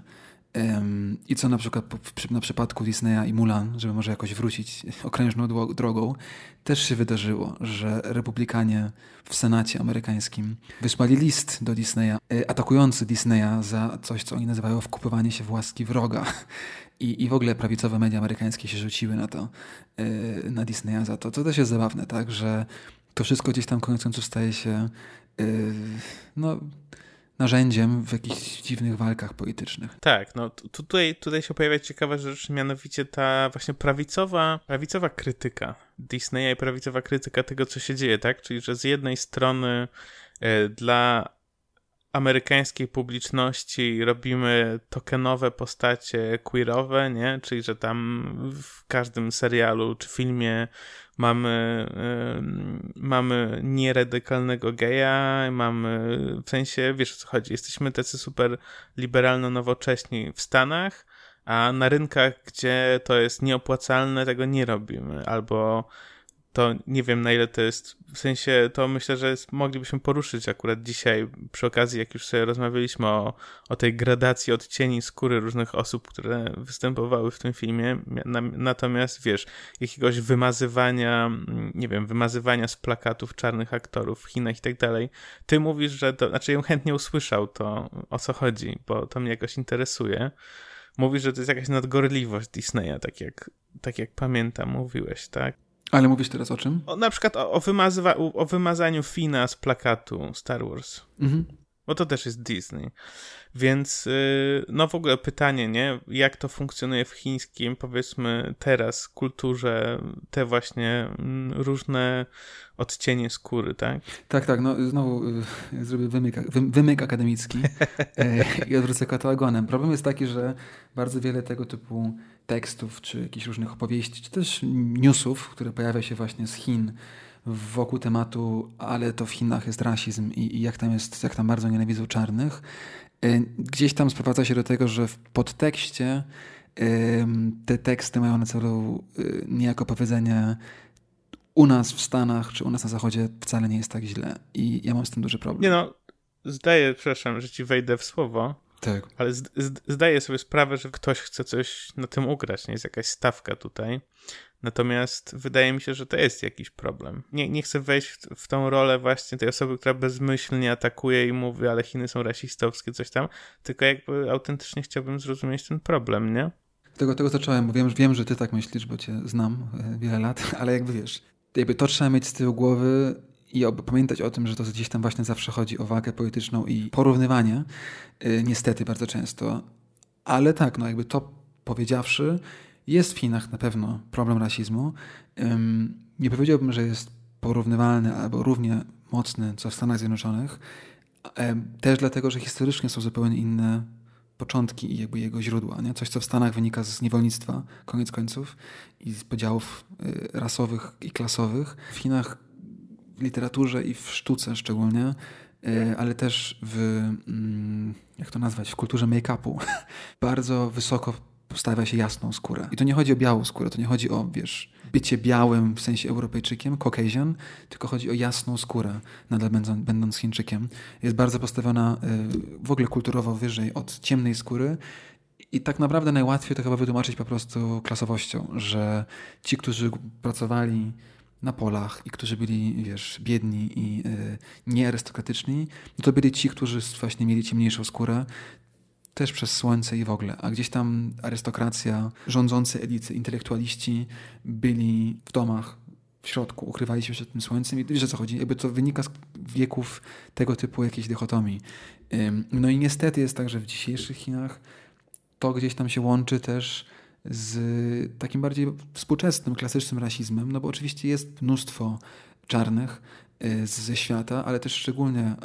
I co na przykład na przypadku Disneya i Mulan, żeby może jakoś wrócić okrężną drogą, też się wydarzyło, że republikanie w Senacie amerykańskim wysłali list do Disneya, e, atakujący Disneya za coś, co oni nazywają wkupywanie się w łaski wroga. I, I w ogóle prawicowe media amerykańskie się rzuciły na to, e, na Disneya za to. To też jest zabawne, tak, że to wszystko gdzieś tam koniec końców staje się e, no narzędziem w jakichś dziwnych walkach politycznych. Tak, no tutaj, tutaj się pojawia ciekawa rzecz, mianowicie ta właśnie prawicowa, prawicowa krytyka Disneya i prawicowa krytyka tego, co się dzieje, tak? Czyli, że z jednej strony e, dla amerykańskiej publiczności robimy tokenowe postacie queerowe, nie? Czyli, że tam w każdym serialu czy filmie mamy, mamy nieradykalnego geja, mamy, w sensie, wiesz o co chodzi, jesteśmy tacy super liberalno-nowocześni w Stanach, a na rynkach, gdzie to jest nieopłacalne, tego nie robimy, albo to nie wiem na ile to jest, w sensie to myślę, że jest, moglibyśmy poruszyć akurat dzisiaj przy okazji, jak już sobie rozmawialiśmy o, o tej gradacji odcieni skóry różnych osób, które występowały w tym filmie, natomiast wiesz, jakiegoś wymazywania, nie wiem, wymazywania z plakatów czarnych aktorów w Chinach i tak dalej, ty mówisz, że to, znaczy ja chętnie usłyszał to, o co chodzi, bo to mnie jakoś interesuje. Mówisz, że to jest jakaś nadgorliwość Disneya, tak jak, tak jak pamiętam, mówiłeś, tak? Ale mówisz teraz o czym? O, na przykład o, o, wymazywa, o wymazaniu Fina z plakatu Star Wars. Mhm. Bo to też jest Disney. Więc y, no w ogóle pytanie, nie? Jak to funkcjonuje w chińskim, powiedzmy teraz, kulturze, te właśnie mm, różne odcienie skóry, tak? Tak, tak. No znowu y, zrobię wymyk, wymyk akademicki e, i odwrócę katalogonem. Problem jest taki, że bardzo wiele tego typu tekstów, czy jakichś różnych opowieści, czy też newsów, które pojawia się właśnie z Chin wokół tematu, ale to w Chinach jest rasizm i, i jak tam jest, jak tam bardzo nienawidzą czarnych, e, gdzieś tam sprowadza się do tego, że w podtekście te teksty mają na celu e, niejako powiedzenie u nas w Stanach, czy u nas na Zachodzie wcale nie jest tak źle i ja mam z tym duży problem. Nie no, zdaję, przepraszam, że ci wejdę w słowo, tak. Ale zdaję sobie sprawę, że ktoś chce coś na tym ugrać, nie jest jakaś stawka tutaj. Natomiast wydaje mi się, że to jest jakiś problem. Nie, nie chcę wejść w, w tą rolę właśnie tej osoby, która bezmyślnie atakuje i mówi, ale Chiny są rasistowskie, coś tam, tylko jakby autentycznie chciałbym zrozumieć ten problem, nie? Tego, tego zacząłem, bo wiem, wiem, że ty tak myślisz, bo cię znam e, wiele lat, ale jakby wiesz, jakby to trzeba mieć z tyłu głowy i pamiętać o tym, że to gdzieś tam właśnie zawsze chodzi o walkę polityczną i porównywanie, yy, niestety bardzo często. Ale tak, no jakby to powiedziawszy, jest w Chinach na pewno problem rasizmu. Nie powiedziałbym, że jest porównywalny albo równie mocny co w Stanach Zjednoczonych. Yy, też dlatego, że historycznie są zupełnie inne początki i jakby jego źródła. Nie? Coś, co w Stanach wynika z niewolnictwa, koniec końców, i z podziałów y, rasowych i klasowych. W Chinach literaturze i w sztuce szczególnie, e, ale też w, mm, jak to nazwać, w kulturze make-upu bardzo wysoko stawia się jasną skórę. I to nie chodzi o białą skórę, to nie chodzi o, wiesz, bycie białym w sensie Europejczykiem, Caucasian, tylko chodzi o jasną skórę, nadal będąc, będąc Chińczykiem. Jest bardzo postawiona e, w ogóle kulturowo wyżej od ciemnej skóry i tak naprawdę najłatwiej to chyba wytłumaczyć po prostu klasowością, że ci, którzy pracowali na polach i którzy byli, wiesz, biedni i y, niearystokratyczni, no to byli ci, którzy właśnie mieli ciemniejszą skórę, też przez słońce i w ogóle. A gdzieś tam arystokracja, rządzący elity, intelektualiści byli w domach, w środku, ukrywali się przed tym słońcem i wiesz o co chodzi, jakby to wynika z wieków tego typu jakiejś dychotomii. No i niestety jest tak, że w dzisiejszych Chinach to gdzieś tam się łączy też z takim bardziej współczesnym, klasycznym rasizmem, no bo oczywiście jest mnóstwo czarnych e, ze świata, ale też szczególnie e,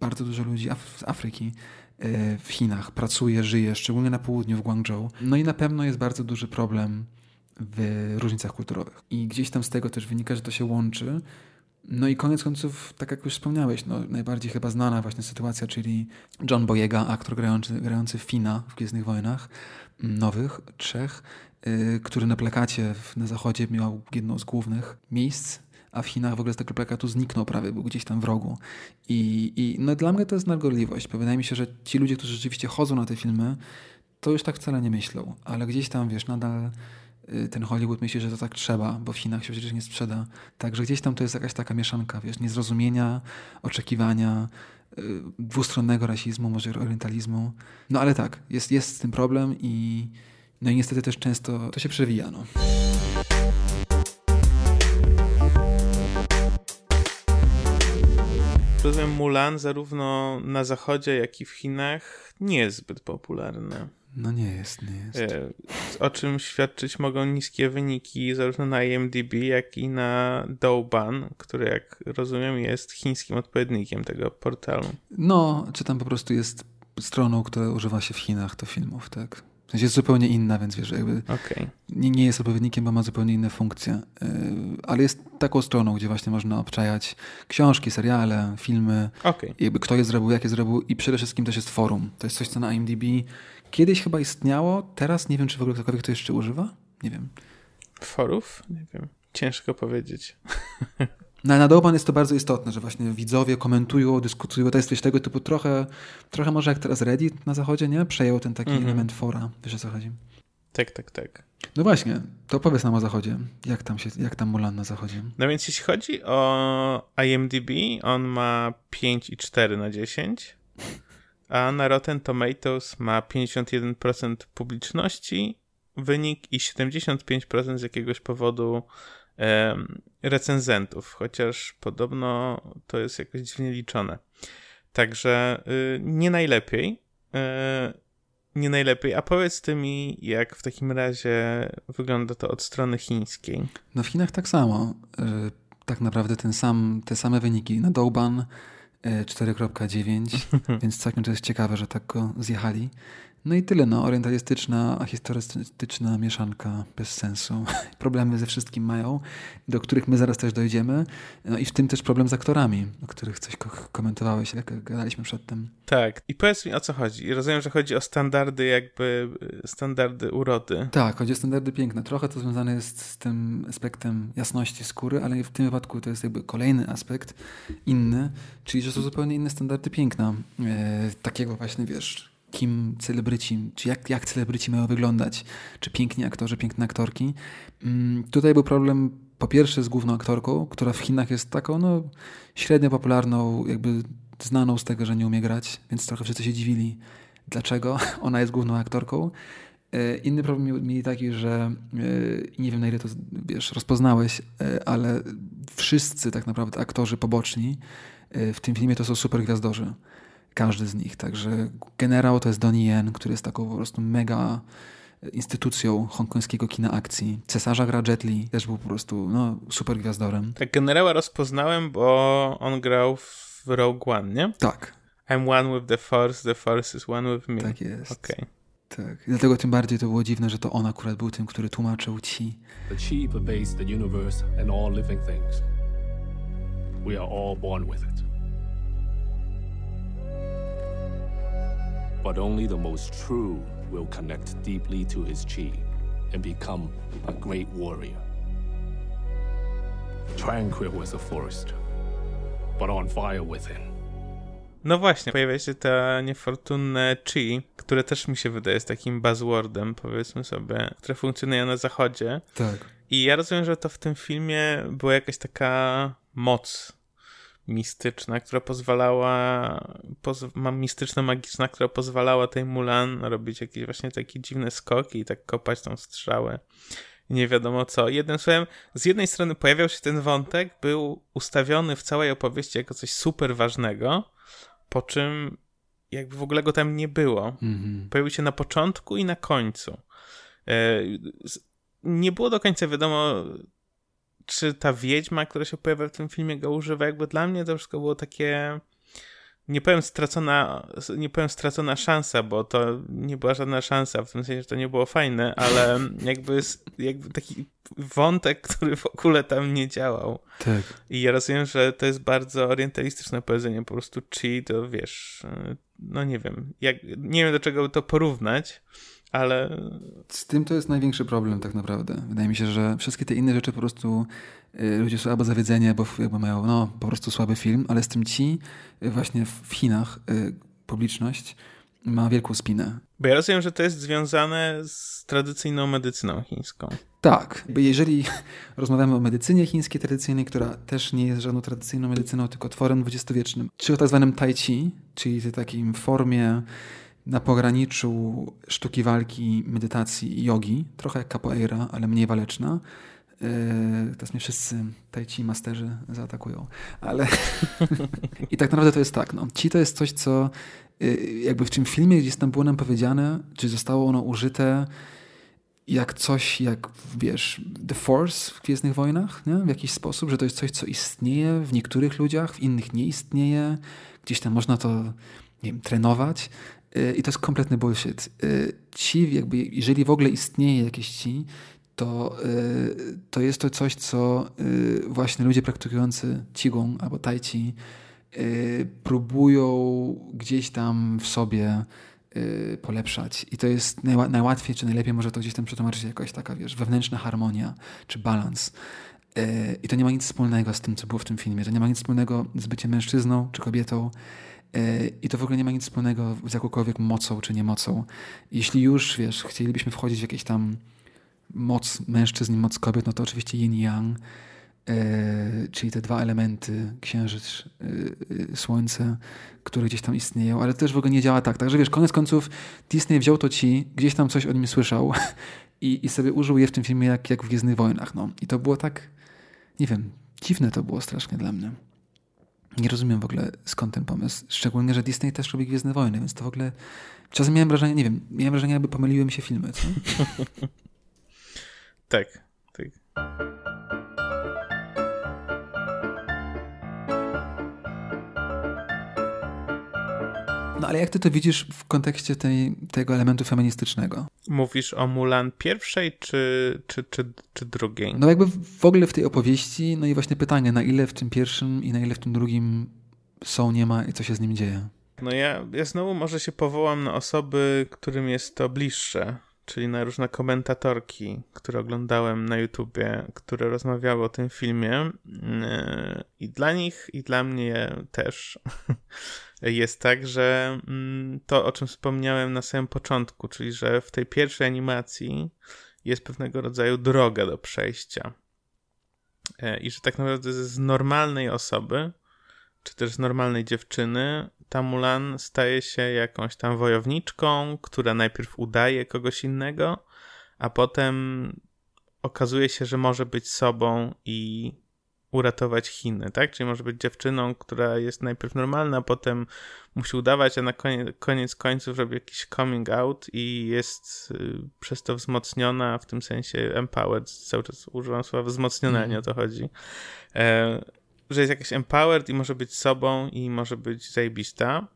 bardzo dużo ludzi z Afryki e, w Chinach pracuje, żyje, szczególnie na południu, w Guangzhou. No i na pewno jest bardzo duży problem w różnicach kulturowych. I gdzieś tam z tego też wynika, że to się łączy No i koniec końców, tak jak już wspomniałeś, no, najbardziej chyba znana właśnie sytuacja, czyli John Boyega, aktor grający, grający Fina w Gwiezdnych Wojnach nowych, trzech, yy, który na plakacie na zachodzie miał jedno z głównych miejsc, a w Chinach w ogóle z tego plakatu zniknął prawie, był gdzieś tam w rogu. I, i no, dla mnie to jest nadgorliwość, bo wydaje mi się, że ci ludzie, którzy rzeczywiście chodzą na te filmy, to już tak wcale nie myślą, ale gdzieś tam, wiesz, nadal Y, ten Hollywood myśli, że to tak trzeba, bo w Chinach się przecież nie sprzeda. Także gdzieś tam to jest jakaś taka mieszanka, wiesz, niezrozumienia, oczekiwania, y, dwustronnego rasizmu, może orientalizmu. No ale tak, jest, jest z tym problem i no i niestety też często to się przewija, no. Rozumiem, Mulan zarówno na zachodzie, jak i w Chinach nie jest zbyt popularny. No nie jest, nie jest. E, o czym świadczyć mogą niskie wyniki zarówno na IMDb, jak i na Douban, który jak rozumiem jest chińskim odpowiednikiem tego portalu. No, czy tam po prostu jest stroną, która używa się w Chinach do filmów, tak? W sensie jest zupełnie inna, więc wiesz, jakby okay. nie, nie jest odpowiednikiem, bo ma zupełnie inne funkcje. Yy, ale jest taką stroną, gdzie właśnie można obczajać książki, seriale, filmy, okay. jakby kto je zrobił, jak je zrobił i przede wszystkim też jest forum. To jest coś, co na IMDb kiedyś chyba istniało, teraz nie wiem, czy w ogóle ktokolwiek to jeszcze używa. Nie wiem. Forów? Nie wiem. Ciężko powiedzieć. Na, na Doban jest to bardzo istotne, że właśnie widzowie komentują, dyskutują. To jest coś tego typu trochę, trochę może jak teraz Reddit na zachodzie, nie? Przejął ten taki -hmm. element fora. Wiesz o co chodzi? Tak, tak, tak. No właśnie, to opowiedz nam o zachodzie. Jak tam, się, jak tam Mulan na zachodzie? No więc jeśli chodzi o IMDb, on ma 5,4 na 10 a na Rotten Tomatoes ma 51% publiczności wynik i 75% z jakiegoś powodu e, recenzentów, chociaż podobno to jest jakoś dziwnie liczone. Także y, nie najlepiej. Y, nie najlepiej. A powiedz ty mi, jak w takim razie wygląda to od strony chińskiej? No w Chinach tak samo. Y, tak naprawdę ten sam, te same wyniki na Douban 4.9, więc całkiem to jest ciekawe, że tak go zjechali. No i tyle, no, orientalistyczna, a historystyczna mieszanka bez sensu. Problemy ze wszystkim mają, do których my zaraz też dojdziemy. No i w tym też problem z aktorami, o których coś komentowałeś, jak gadaliśmy przedtem. Tak, i powiedz mi o co chodzi. Rozumiem, że chodzi o standardy jakby, standardy urody. Tak, chodzi o standardy piękne. Trochę to związane jest z tym aspektem jasności skóry, ale w tym wypadku to jest jakby kolejny aspekt, inny, czyli że są zupełnie inne standardy piękna. E, takiego właśnie, wiesz, kim celebryci, czy jak, jak celebryci mają wyglądać, czy piękni aktorzy, piękne aktorki. Mm, tutaj był problem po pierwsze z główną aktorką, która w Chinach jest taką no, średnio popularną, jakby znaną z tego, że nie umie grać, więc trochę wszyscy się dziwili, dlaczego ona jest główną aktorką. E, inny problem mieli taki, że e, nie wiem na ile to wiesz, rozpoznałeś, e, ale wszyscy tak naprawdę aktorzy poboczni w tym filmie to są super gwiazdorzy. Każdy z nich. Także generał to jest Donnie Yen, który jest taką po prostu mega instytucją hongkońskiego kina akcji. Cesarza gra Jet Li, też był po prostu no, super gwiazdorem. Tak, generała rozpoznałem, bo on grał w Rogue One, nie? Tak. I'm one with the Force, the Force is one with me. Tak jest. Okay. Tak. I dlatego tym bardziej to było dziwne, że to on akurat był tym, który tłumaczył ci. The chi pervades the universe and all living things. We are all born with it. But only the most true will connect deeply to his chi and become a great warrior. Tranquil was a forest, but on fire within. No właśnie, pojawia się ta niefortunne chi, które też mi się wydaje z takim buzzwordem, powiedzmy sobie, które funkcjonuje na zachodzie. Tak. I ja rozumiem, że to w tym filmie była jakaś taka moc mistyczna, która pozwalała, poz, mistyczna, magiczna, która pozwalała tej Mulan robić jakieś właśnie takie dziwne skoki i tak kopać tą strzałę. Nie wiadomo co. Jednym słowem, z jednej strony pojawiał się ten wątek, był ustawiony w całej opowieści jako coś super ważnego, po czym jakby w ogóle go tam nie było. Mhm. Pojawił się na początku i na końcu. E, nie było do końca wiadomo, czy ta wiedźma, która się pojawia w tym filmie, go używa. Jakby dla mnie to wszystko było takie. Nie powiem, stracona, nie powiem stracona szansa, bo to nie była żadna szansa, w tym sensie, że to nie było fajne, ale jakby jakby taki wątek, który w ogóle tam nie działał. Tak. I ja rozumiem, że to jest bardzo orientalistyczne powiedzenie, po prostu chi to wiesz, no nie wiem, jak, nie wiem do czego to porównać, ale... Z tym to jest największy problem tak naprawdę. Wydaje mi się, że wszystkie te inne rzeczy po prostu y, ludzie są albo zawiedzeni, albo jakby mają no, po prostu słaby film, ale z tym ci y, właśnie w Chinach y, publiczność ma wielką spinę. Bo ja rozumiem, że to jest związane z tradycyjną medycyną chińską. Tak, jeżeli rozmawiamy o medycynie chińskiej tradycyjnej, która też nie jest żadną tradycyjną medycyną, tylko tworem dwudziestowiecznym, czy o tak zwanym tai chi, czyli tej takiej formie na pograniczu sztuki walki, medytacji i jogi, trochę jak capoeira, ale mniej waleczna. Yy, teraz mnie wszyscy tai chi masterzy zaatakują, ale i tak naprawdę to jest tak, no. Chi to jest coś, co yy, jakby w tym filmie gdzieś tam było nam powiedziane, czy zostało ono użyte jak coś, jak wiesz, The Force w Gwiezdnych Wojnach, nie? w jakiś sposób, że to jest coś, co istnieje w niektórych ludziach, w innych nie istnieje, gdzieś tam można to nie wiem, trenować i to jest kompletny bullshit. Y, ci, jakby, jeżeli w ogóle istnieje jakieś ci, to, y, to jest to coś, co właśnie ludzie praktykujący Qigong albo Tai Chi próbują gdzieś tam w sobie Y, polepszać. I to jest najłatwiej, czy najlepiej może to gdzieś tam przetłumaczyć jakaś taka, wiesz, wewnętrzna harmonia, czy balans. Y, I to nie ma nic wspólnego z tym, co było w tym filmie. To nie ma nic wspólnego z byciem mężczyzną czy kobietą. Y, I to w ogóle nie ma nic wspólnego z jakąkolwiek mocą czy niemocą. Jeśli już, wiesz, chcielibyśmy wchodzić w jakieś tam moc mężczyzn moc kobiet, no to oczywiście yin i yang E, czyli te dwa elementy, księżyc, e, e, słońce, które gdzieś tam istnieją, ale to też w ogóle nie działa tak. Także wiesz, koniec końców Disney wziął to ci, gdzieś tam coś o nim słyszał i, i sobie użył je w tym filmie jak, jak w Gwiezdnych Wojnach. No. I to było tak, nie wiem, dziwne to było strasznie dla mnie. Nie rozumiem w ogóle skąd ten pomysł. Szczególnie, że Disney też robi Gwiezdne Wojny, więc to w ogóle... Czasem miałem wrażenie, nie wiem, miałem wrażenie, jakby pomyliły mi się filmy, tak, tak. No ale jak ty to widzisz w kontekście tej, tego elementu feministycznego? Mówisz o Mulan pierwszej czy, czy, czy, czy drugiej? No jakby w ogóle w tej opowieści, no i właśnie pytanie, na ile w tym pierwszym i na ile w tym drugim są, nie ma i co się z nim dzieje? No ja, ja znowu może się powołam na osoby, którym jest to bliższe, czyli na różne komentatorki, które oglądałem na YouTubie, które rozmawiały o tym filmie. Yy, I dla nich, i dla mnie też jest tak, że mm, to, o czym wspomniałem na samym początku, czyli że w tej pierwszej animacji jest pewnego rodzaju droga do przejścia. E, I że tak naprawdę z normalnej osoby, czy też z normalnej dziewczyny, ta Mulan staje się jakąś tam wojowniczką, która najpierw udaje kogoś innego, a potem okazuje się, że może być sobą i uratować Chiny, tak? Czyli może być dziewczyną, która jest najpierw normalna, potem musi udawać, a na koniec, koniec końców robi jakiś coming out i jest y, przez to wzmocniona, w tym sensie empowered, cały czas używam słowa wzmocniona, mm. nie o to chodzi, e, że jest jakaś empowered i może być sobą i może być zajebista,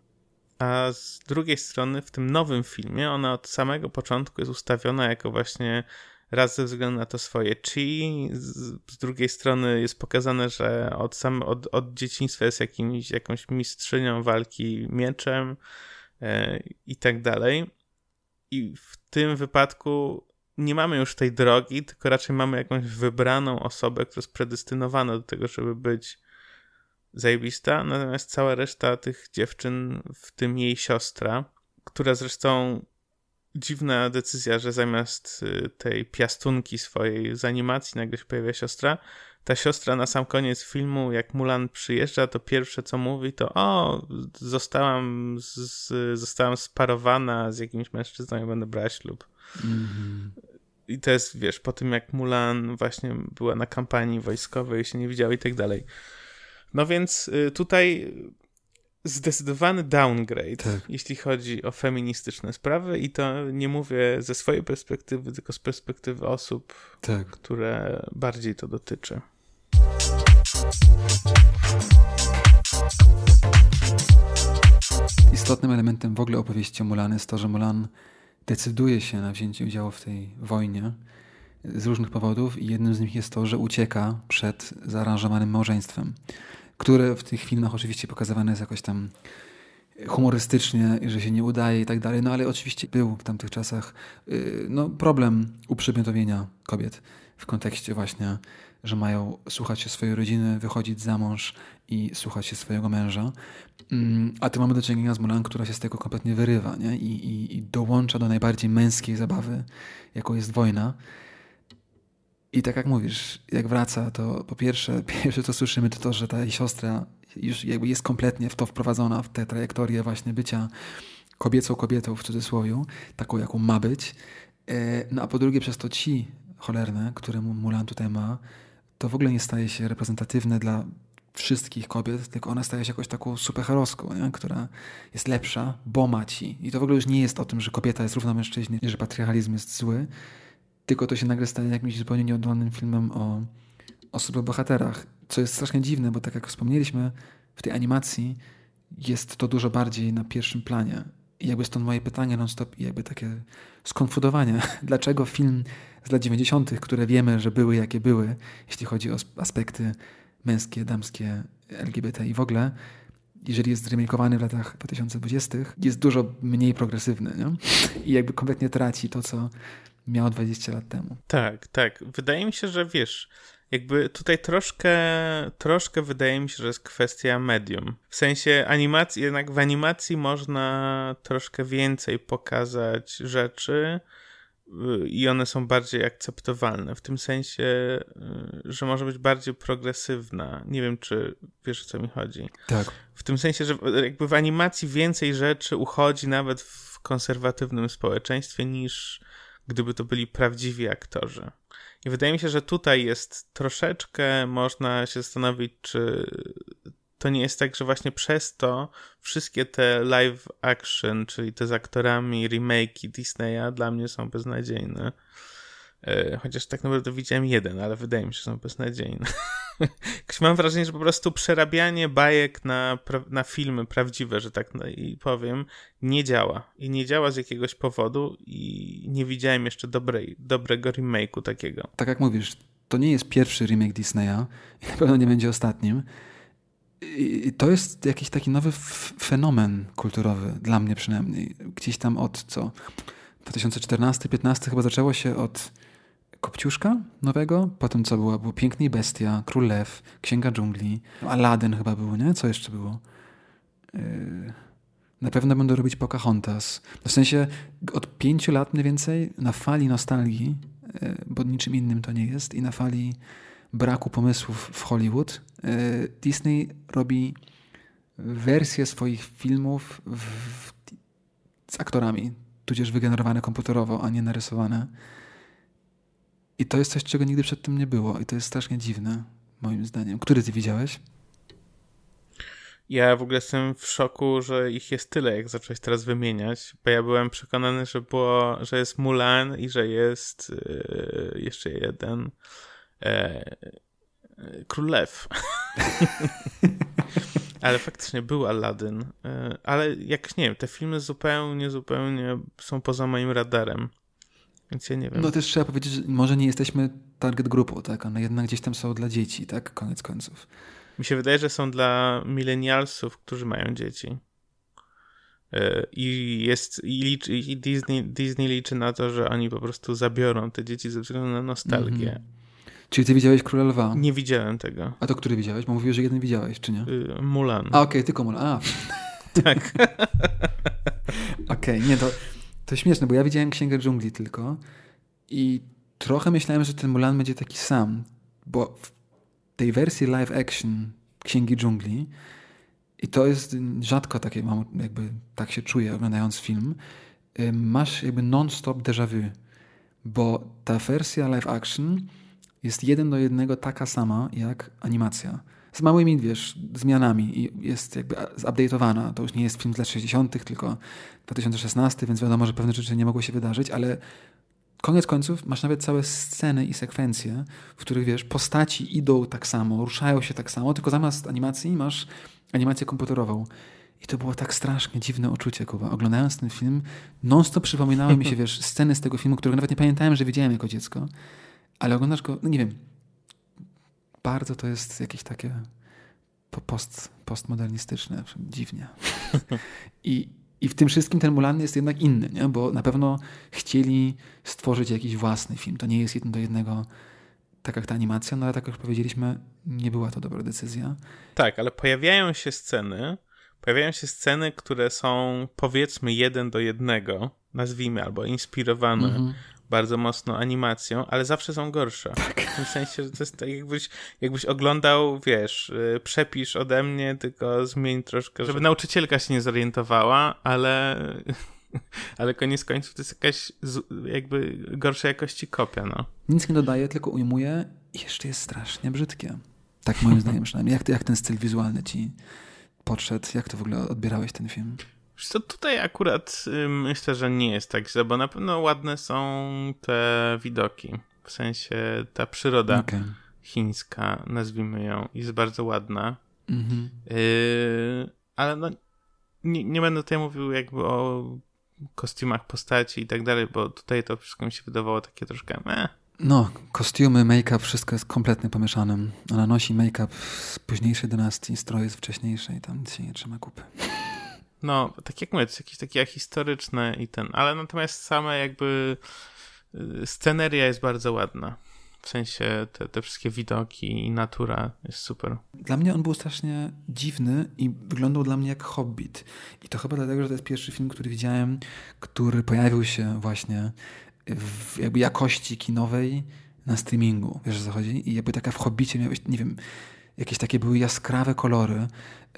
a z drugiej strony w tym nowym filmie ona od samego początku jest ustawiona jako właśnie raz ze względu na to swoje chi, z, drugiej strony jest pokazane, że od, sam, od, od dzieciństwa jest jakimś, jakąś mistrzynią walki mieczem e, i tak dalej. I w tym wypadku nie mamy już tej drogi, tylko raczej mamy jakąś wybraną osobę, która jest predestynowana do tego, żeby być zajebista, natomiast cała reszta tych dziewczyn, w tym jej siostra, która zresztą dziwna decyzja, że zamiast y, tej piastunki swojej z animacji nagle się pojawia siostra. Ta siostra na sam koniec filmu, jak Mulan przyjeżdża, to pierwsze co mówi to o, zostałam, z, zostałam sparowana z jakimś mężczyzną i będę brać ślub. Mm -hmm. I to jest, wiesz, po tym jak Mulan właśnie była na kampanii wojskowej, się nie widziała i tak dalej. No więc y, tutaj zdecydowany downgrade, tak. jeśli chodzi o feministyczne sprawy i to nie mówię ze swojej perspektywy, tylko z perspektywy osób, tak. które bardziej to dotyczy. Istotnym elementem w ogóle opowieści o Mulan jest to, że Mulan decyduje się na wzięcie udziału w tej wojnie z różnych powodów i jednym z nich jest to, że ucieka przed zaaranżowanym małżeństwem, które w tych filmach oczywiście pokazywane jest jakoś tam humorystycznie, że się nie udaje i tak dalej, no ale oczywiście był w tamtych czasach y, no, problem uprzedmiotowienia kobiet w kontekście właśnie, że mają słuchać się swojej rodziny, wychodzić za mąż i słuchać się swojego męża. Mm, a tu mamy do czynienia z Mulan, która się z tego kompletnie wyrywa nie? I, i, i dołącza do najbardziej męskiej zabawy, jaką jest wojna. I tak jak mówisz, jak wraca, to po pierwsze, pierwsze co słyszymy, to to, że ta jej siostra już jakby jest kompletnie w to wprowadzona, w tę trajektorię właśnie bycia kobiecą kobietą w cudzysłowie, taką jaką ma być. E, no a po drugie przez to ci cholerne, które Mulan tutaj ma, to w ogóle nie staje się reprezentatywne dla wszystkich kobiet, tylko ona staje się jakoś taką superheroską, nie? która jest lepsza, bo ma ci. I to w ogóle już nie jest o tym, że kobieta jest równa mężczyźnie, że patriarchalizm jest zły, tylko to się nagle staje jakimś zupełnie nieoddolnym filmem o, o superbohaterach, co jest strasznie dziwne, bo tak jak wspomnieliśmy, w tej animacji jest to dużo bardziej na pierwszym planie. I jakby stąd moje pytanie non-stop i jakby takie skonfudowanie. Dlaczego film z lat 90., które wiemy, że były jakie były, jeśli chodzi o aspekty męskie, damskie, LGBT i w ogóle, jeżeli jest remakeowany w latach 2020, jest dużo mniej progresywny nie? i jakby kompletnie traci to, co miał 20 lat temu. Tak, tak. Wydaje mi się, że wiesz, jakby tutaj troszkę, troszkę wydaje mi się, że jest kwestia medium. W sensie animacji, jednak w animacji można troszkę więcej pokazać rzeczy i one są bardziej akceptowalne. W tym sensie, y, że może być bardziej progresywna. Nie wiem, czy wiesz o co mi chodzi. Tak. W tym sensie, że jakby w animacji więcej rzeczy uchodzi nawet w konserwatywnym społeczeństwie niż gdyby to byli prawdziwi aktorzy. I wydaje mi się, że tutaj jest troszeczkę można się zastanowić, czy to nie jest tak, że właśnie przez to wszystkie te live action, czyli te z aktorami remake'i Disneya dla mnie są beznadziejne. E, chociaż tak naprawdę widziałem jeden, ale wydaje mi się, że są beznadziejne. Mam wrażenie, że po prostu przerabianie bajek na, na filmy prawdziwe, że tak no i powiem, nie działa. I nie działa z jakiegoś powodu i nie widziałem jeszcze dobrej, dobrego remake'u takiego. Tak jak mówisz, to nie jest pierwszy remake Disneya i na pewno nie będzie ostatnim. I to jest jakiś taki nowy fenomen kulturowy, dla mnie przynajmniej. Gdzieś tam od co? 2014-15 chyba zaczęło się od Kopciuszka nowego, potem co było? Było Piękny Bestia, Król Lew, Księga Dżungli, Aladdin chyba było, nie? Co jeszcze było? Yy... Na pewno będę robić Pocahontas. W sensie od pięciu lat mniej więcej na fali nostalgii, yy, bo niczym innym to nie jest, i na fali braku pomysłów w Hollywood, yy, Disney robi wersje swoich filmów w, w, z aktorami, tudzież wygenerowane komputerowo, a nie narysowane. I to jest coś, czego nigdy przed tym nie było. I to jest strasznie dziwne, moim zdaniem. Który ty widziałeś? Ja w ogóle jestem w szoku, że ich jest tyle, jak zacząłeś teraz wymieniać, bo ja byłem przekonany, że było, że jest Mulan i że jest yy, jeszcze jeden yy, Król Lew. ale faktycznie był Aladdin. Yy, ale jak nie wiem, te filmy zupełnie, zupełnie są poza moim radarem. Więc ja nie wiem. No też trzeba powiedzieć, że może nie jesteśmy target grupą, tak? One jednak gdzieś tam są dla dzieci, tak? Koniec końców. Mi się wydaje, że są dla milenialsów, którzy mają dzieci. E, I jest i, liczy, i Disney, Disney liczy na to, że oni po prostu zabiorą te dzieci ze względu na nostalgię. Mm -hmm. Czyli ty widziałeś Króla Lwa? Nie widziałem tego. A to który widziałeś? Bo mówiłeś, że jeden widziałeś, czy nie? Y, Mulan. A okej, okay, tylko Mulan. A. tak. okej, okay, nie, to to śmieszne, bo ja widziałem Księgę Dżungli tylko i trochę myślałem, że ten Mulan będzie taki sam, bo w tej wersji live action Księgi Dżungli i to jest rzadko takie, mam jakby tak się czuję oglądając film, masz jakby non-stop déjà vu, bo ta wersja live action jest jeden do jednego taka sama jak animacja z małymi, wiesz, zmianami i jest jakby zupdate'owana. To już nie jest film z lat 60., tylko 2016, więc wiadomo, że pewne rzeczy nie mogły się wydarzyć, ale koniec końców masz nawet całe sceny i sekwencje, w których, wiesz, postaci idą tak samo, ruszają się tak samo, tylko zamiast animacji masz animację komputerową. I to było tak strasznie dziwne uczucie, Kuba. Oglądając ten film, non-stop przypominały mi się, wiesz, sceny z tego filmu, którego nawet nie pamiętałem, że widziałem jako dziecko. Ale oglądasz go, no nie wiem, bardzo to jest jakieś takie post, postmodernistyczne, dziwnie. I, I w tym wszystkim ten Mulan jest jednak inny, nie? bo na pewno chcieli stworzyć jakiś własny film. To nie jest jeden do jednego tak jak ta animacja, no ale tak jak już powiedzieliśmy, nie była to dobra decyzja. Tak, ale pojawiają się sceny, pojawiają się sceny, które są powiedzmy jeden do jednego, nazwijmy, albo inspirowane mm -hmm. Bardzo mocno animacją, ale zawsze są gorsze. Tak. W tym sensie, że to jest tak jakbyś, jakbyś oglądał, wiesz, y, przepisz ode mnie, tylko zmień troszkę, żeby nauczycielka się nie zorientowała, ale ale koniec końców to jest jakaś jakby gorszej jakości kopia, no. Nic nie dodaje, tylko ujmuje i jeszcze jest strasznie brzydkie. Tak moim zdaniem przynajmniej. Jak, jak ten styl wizualny ci podszedł? Jak to w ogóle odbierałeś ten film? Co tutaj akurat myślę, że nie jest tak źle, bo na pewno ładne są te widoki. W sensie ta przyroda okay. chińska, nazwijmy ją, jest bardzo ładna. Mhm. Y, ale no, nie, nie będę tutaj mówił jakby o kostiumach postaci i tak dalej, bo tutaj to wszystko mi się wydawało takie troszkę meh. No, kostiumy, make-up, wszystko jest kompletnie pomieszanym. Ona nosi make-up z późniejszej dynastii, stroje z wcześniejszej, tam się nie trzyma kupy. No, tak jak mówię, to jest jakieś takie historyczne i ten, ale natomiast same jakby y, sceneria jest bardzo ładna. W sensie te, te wszystkie widoki i natura jest super. Dla mnie on był strasznie dziwny i wyglądał dla mnie jak Hobbit. I to chyba dlatego, że to jest pierwszy film, który widziałem, który pojawił się właśnie w jakby jakości kinowej na streamingu. Wiesz o co chodzi? I jakby taka w Hobbicie miałeś, nie wiem, jakieś takie były jaskrawe kolory.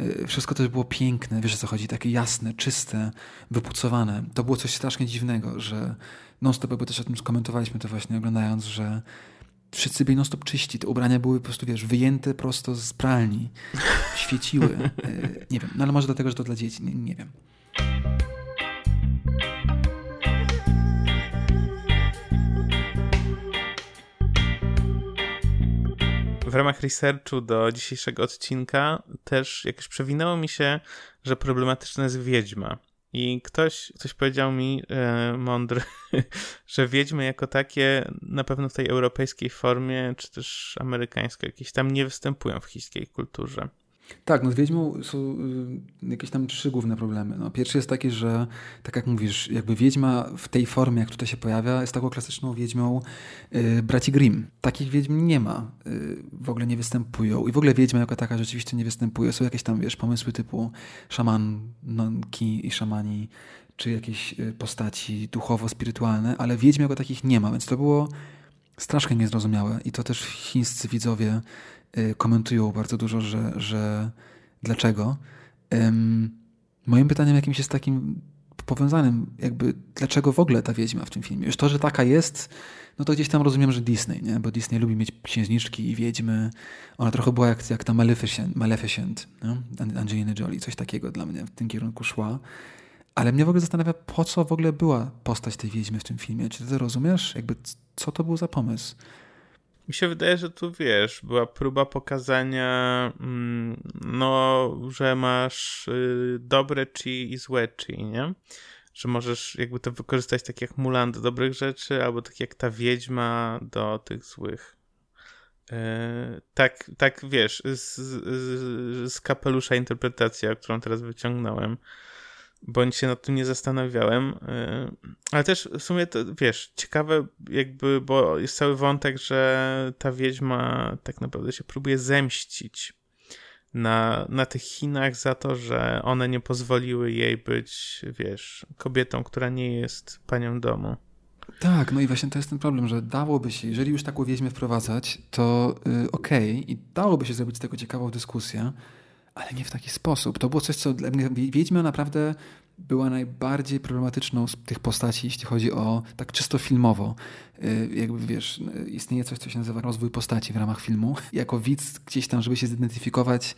Y, wszystko też było piękne, wiesz o co chodzi? Takie jasne, czyste, wypucowane. To było coś strasznie dziwnego, że non-stop, bo też o tym skomentowaliśmy to właśnie oglądając, że wszyscy byli non-stop czyści. Te ubrania były po prostu, wiesz, wyjęte prosto z pralni. Świeciły. E, nie wiem, no ale może dlatego, że to dla dzieci. Nie, nie wiem. W ramach researchu do dzisiejszego odcinka też jakoś przewinęło mi się, że problematyczna jest wiedźma. I ktoś, ktoś powiedział mi, e, mądry, że wiedźmy jako takie na pewno w tej europejskiej formie, czy też amerykańskiej, jakieś tam nie występują w chińskiej kulturze. Tak, no z Wiedźmą są y, jakieś tam trzy główne problemy. No, pierwszy jest taki, że tak jak mówisz, jakby Wiedźma w tej formie, jak tutaj się pojawia, jest taką klasyczną Wiedźmą y, braci Grimm. Takich Wiedźm nie ma, y, w ogóle nie występują i w ogóle Wiedźma jako taka rzeczywiście nie występuje. Są jakieś tam, wiesz, pomysły typu szamanki i szamani, czy jakieś y, postaci duchowo-spirytualne, ale Wiedźm jako takich nie ma, więc to było strasznie niezrozumiałe i to też chińscy widzowie komentują bardzo dużo, że, że dlaczego. moim pytaniem jakimś jest takim powiązanym, jakby dlaczego w ogóle ta wiedźma w tym filmie. Już to, że taka jest, no to gdzieś tam rozumiem, że Disney, nie? bo Disney lubi mieć księżniczki i wiedźmy. Ona trochę była jak, jak ta Maleficent, Maleficent no? Angelina Jolie, coś takiego dla mnie w tym kierunku szła. Ale mnie w ogóle zastanawia, po co w ogóle była postać tej wiedźmy w tym filmie. Czy ty rozumiesz? Jakby co to był za pomysł? Mi się wydaje, że tu wiesz, była próba pokazania, mm, no, że masz y, dobre chi i złe chi, nie? Że możesz jakby to wykorzystać tak jak Mulan do dobrych rzeczy, albo tak jak ta wiedźma do tych złych. Yy, tak, tak wiesz, z, z, z kapelusza interpretacja, którą teraz wyciągnąłem bądź się nad tym nie zastanawiałem. Y, ale też w sumie to, wiesz, ciekawe jakby, bo jest cały wątek, że ta wiedźma tak naprawdę się próbuje zemścić na, na tych Chinach za to, że one nie pozwoliły jej być, wiesz, kobietą, która nie jest panią domu. Tak, no i właśnie to jest ten problem, że dałoby się, jeżeli już taką wieźmę wprowadzać, to yy, okej, okay, i dałoby się zrobić z tego ciekawą dyskusję, ale nie w taki sposób. To było coś, co dla mnie Wiedźma naprawdę była najbardziej problematyczną z tych postaci, jeśli chodzi o tak czysto filmowo. Y, jakby wiesz, istnieje coś, co się nazywa rozwój postaci w ramach filmu. Jako widz gdzieś tam, żeby się zidentyfikować,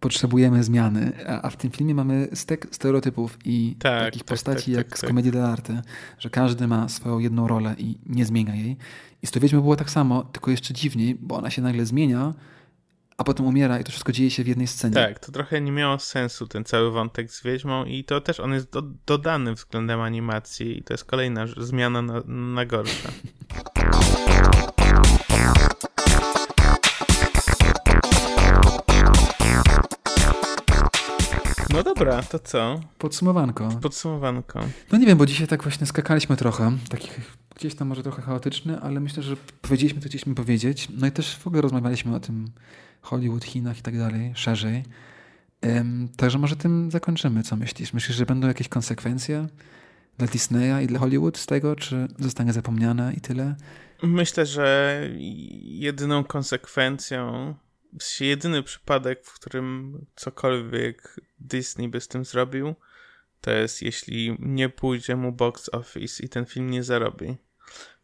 potrzebujemy zmiany, a, w tym filmie mamy stek stereotypów i tak, takich tak, postaci tak, jak tak, z komedii dell'arte, że każdy ma swoją jedną rolę i nie zmienia jej. I z to Wiedźmy było tak samo, tylko jeszcze dziwniej, bo ona się nagle zmienia, a potem umiera i to wszystko dzieje się w jednej scenie. Tak, to trochę nie miało sensu ten cały wątek z Wiedźmą i to też on jest do, dodany względem animacji i to jest kolejna zmiana na, na gorsze. No dobra, to co? Podsumowanko. Podsumowanko. No nie wiem, bo dzisiaj tak właśnie skakaliśmy trochę, takich gdzieś tam może trochę chaotyczny, ale myślę, że powiedzieliśmy, co chcieliśmy powiedzieć. No i też w ogóle rozmawialiśmy o tym, Hollywood, Chinach i tak dalej, szerzej. Także może tym zakończymy. Co myślisz? Myślisz, że będą jakieś konsekwencje dla Disneya i dla Hollywood z tego, czy zostanie zapomniane i tyle? Myślę, że jedyną konsekwencją, jedyny przypadek, w którym cokolwiek Disney by z tym zrobił, to jest jeśli nie pójdzie mu box office i ten film nie zarobi.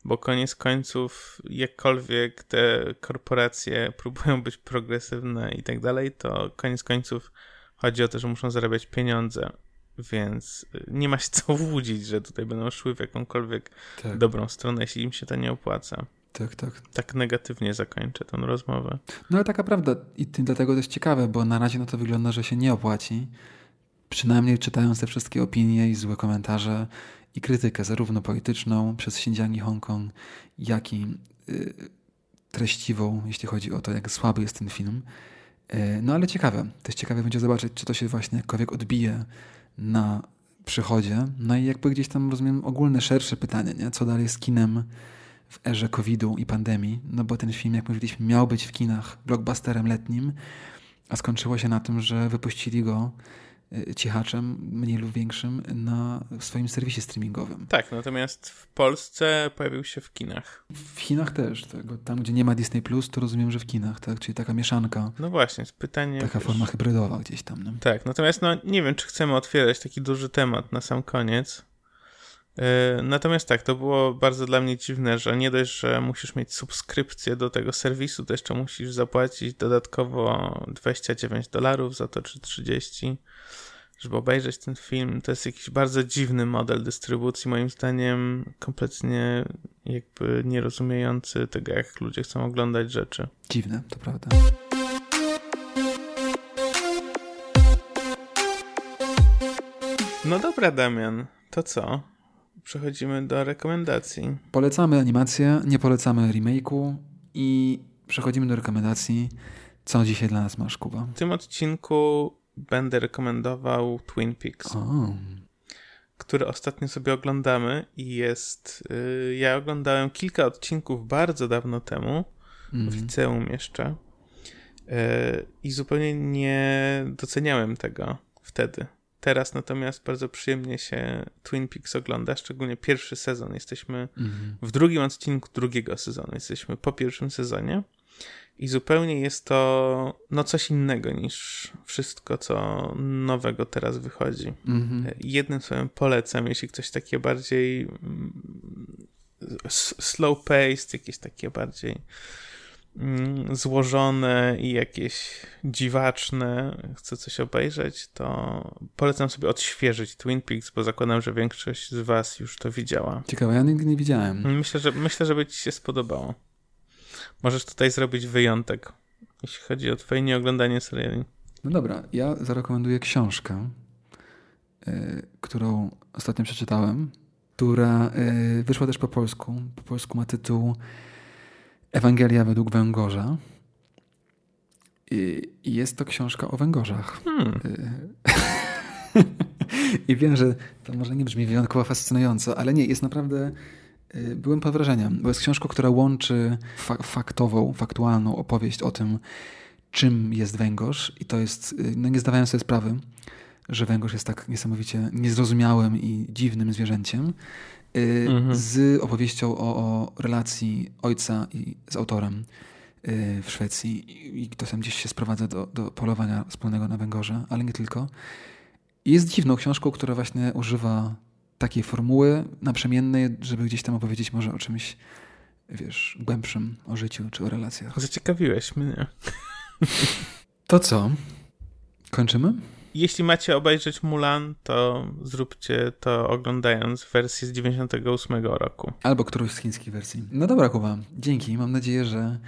Bo koniec końców, jakkolwiek te korporacje próbują być progresywne i tak dalej, to koniec końców chodzi o to, że muszą zarabiać pieniądze. Więc y, nie ma się co łudzić, że tutaj będą szły w jakąkolwiek tak. dobrą stronę, jeśli im się to nie opłaca. Tak, tak. Tak negatywnie zakończę tę rozmowę. No ale taka prawda i dlatego to jest ciekawe, bo na razie no to wygląda, że się nie opłaci. Przynajmniej czytając te wszystkie opinie i złe komentarze i krytykę, zarówno polityczną przez Xinjiang i Hongkong, jak i y, treściwą, jeśli chodzi o to, jak słaby jest ten film. Y, no ale ciekawe. Też ciekawe będzie zobaczyć, czy to się właśnie jakkolwiek odbije na przychodzie. No i jakby gdzieś tam rozumiem ogólne, szersze pytanie, nie? co dalej z kinem w erze COVID-u i pandemii, no bo ten film, jak mówiliśmy, miał być w kinach blockbusterem letnim, a skończyło się na tym, że wypuścili go cichaczem, mniej lub większym, na swoim serwisie streamingowym. Tak, natomiast w Polsce pojawił się w kinach. W Chinach też, tego, tam gdzie nie ma Disney Plus, to rozumiem, że w kinach, tak? Czyli taka mieszanka. No właśnie, pytanie. Taka wiesz, forma hybrydowa gdzieś tam. No. Tak, natomiast no nie wiem, czy chcemy otwierać taki duży temat na sam koniec. Yy, natomiast tak, to było bardzo dla mnie dziwne, że nie dość, że musisz mieć subskrypcję do tego serwisu, to jeszcze musisz zapłacić dodatkowo 29 dolarów za to, czy 30 żeby obejrzeć ten film. To jest jakiś bardzo dziwny model dystrybucji, moim zdaniem kompletnie jakby nierozumiejący tego, jak ludzie chcą oglądać rzeczy. Dziwne, to prawda. No dobra, Damian, to co? Przechodzimy do rekomendacji. Polecamy animację, nie polecamy remake'u i przechodzimy do rekomendacji. Co dzisiaj dla nas masz, Kuba? W tym odcinku będę rekomendował Twin Peaks. Oh. Który ostatnio sobie oglądamy i jest. Y, ja oglądałem kilka odcinków bardzo dawno temu, mm. w liceum jeszcze. Y, I zupełnie nie doceniałem tego wtedy. Teraz natomiast bardzo przyjemnie się Twin Peaks ogląda, szczególnie pierwszy sezon. Jesteśmy mm. w drugim odcinku drugiego sezonu. Jesteśmy po pierwszym sezonie. I zupełnie jest to no coś innego niż wszystko, co nowego teraz wychodzi. Mm-hmm. Jednym słowem polecam, jeśli ktoś takie bardziej mm, slow paced, jakieś takie bardziej złożone i jakieś dziwaczne, chce coś obejrzeć, to polecam sobie odświeżyć Twin Peaks, bo zakładam, że większość z was już to widziała. Ciekawe, ja nigdy nie widziałem. Myślę, że, myślę, że by ci się spodobało. Możesz tutaj zrobić wyjątek, jeśli chodzi o twoje nieoglądanie seriali. No dobra, ja zarekomenduję książkę, y, którą ostatnio przeczytałem, która y, wyszła też po polsku. Po polsku ma tytuł Ewangelia według węgorza. I, jest to książka o węgorzach. Hmm. I wiem, że to może nie brzmi wyjątkowo fascynująco, ale nie, jest naprawdę Y, byłem pod wrażeniem, bo jest książka, która łączy fa faktową, faktualną opowieść o tym, czym jest węgorz i to jest, y, no nie zdawałem sobie sprawy, że węgorz jest tak niesamowicie niezrozumiałym i dziwnym zwierzęciem, y, mhm. z opowieścią o, o, relacji ojca i z autorem w Szwecji i to tam gdzieś się sprowadza do, do polowania wspólnego na węgorze, ale nie tylko. Jest dziwną książką, która właśnie używa takiej formuły naprzemiennej, żeby gdzieś tam opowiedzieć może o czymś, wiesz, głębszym, o życiu czy o relacjach. Zaciekawiłeś mnie. To co? Kończymy? Jeśli macie obejrzeć Mulan, to zróbcie to oglądając wersję z 98 roku. Albo którąś z chińskich wersji. No dobra, Kuba. Dzięki. Mam nadzieję, że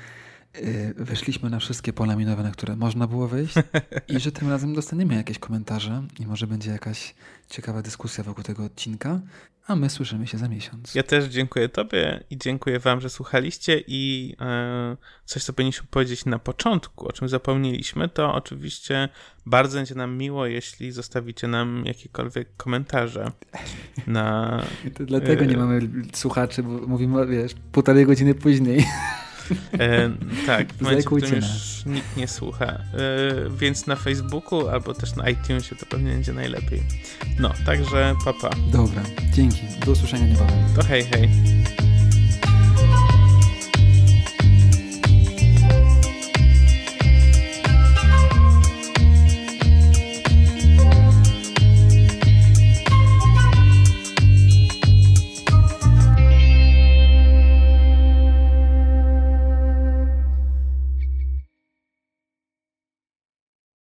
y, weszliśmy na wszystkie pola minowe, na które można było wejść i że tym razem dostaniemy jakieś komentarze i może będzie jakaś ciekawa dyskusja wokół tego odcinka, a my słyszymy się za miesiąc. Ja też dziękuję Tobie i dziękuję Wam, że słuchaliście i e, coś, co powinniśmy powiedzieć na początku, o czym zapomnieliśmy, to oczywiście bardzo będzie nam miło, jeśli zostawicie nam jakiekolwiek komentarze na... To dlatego nie e, mamy słuchaczy, bo mówimy, wiesz, półtorej godziny później. E, tak, w momencie, w którym już nikt nie słucha. E, więc na Facebooku albo też na iTunesie to pewnie będzie najlepiej. No, także papa. Dobra, dzięki. Do usłyszenia niebawem. To hej, hej.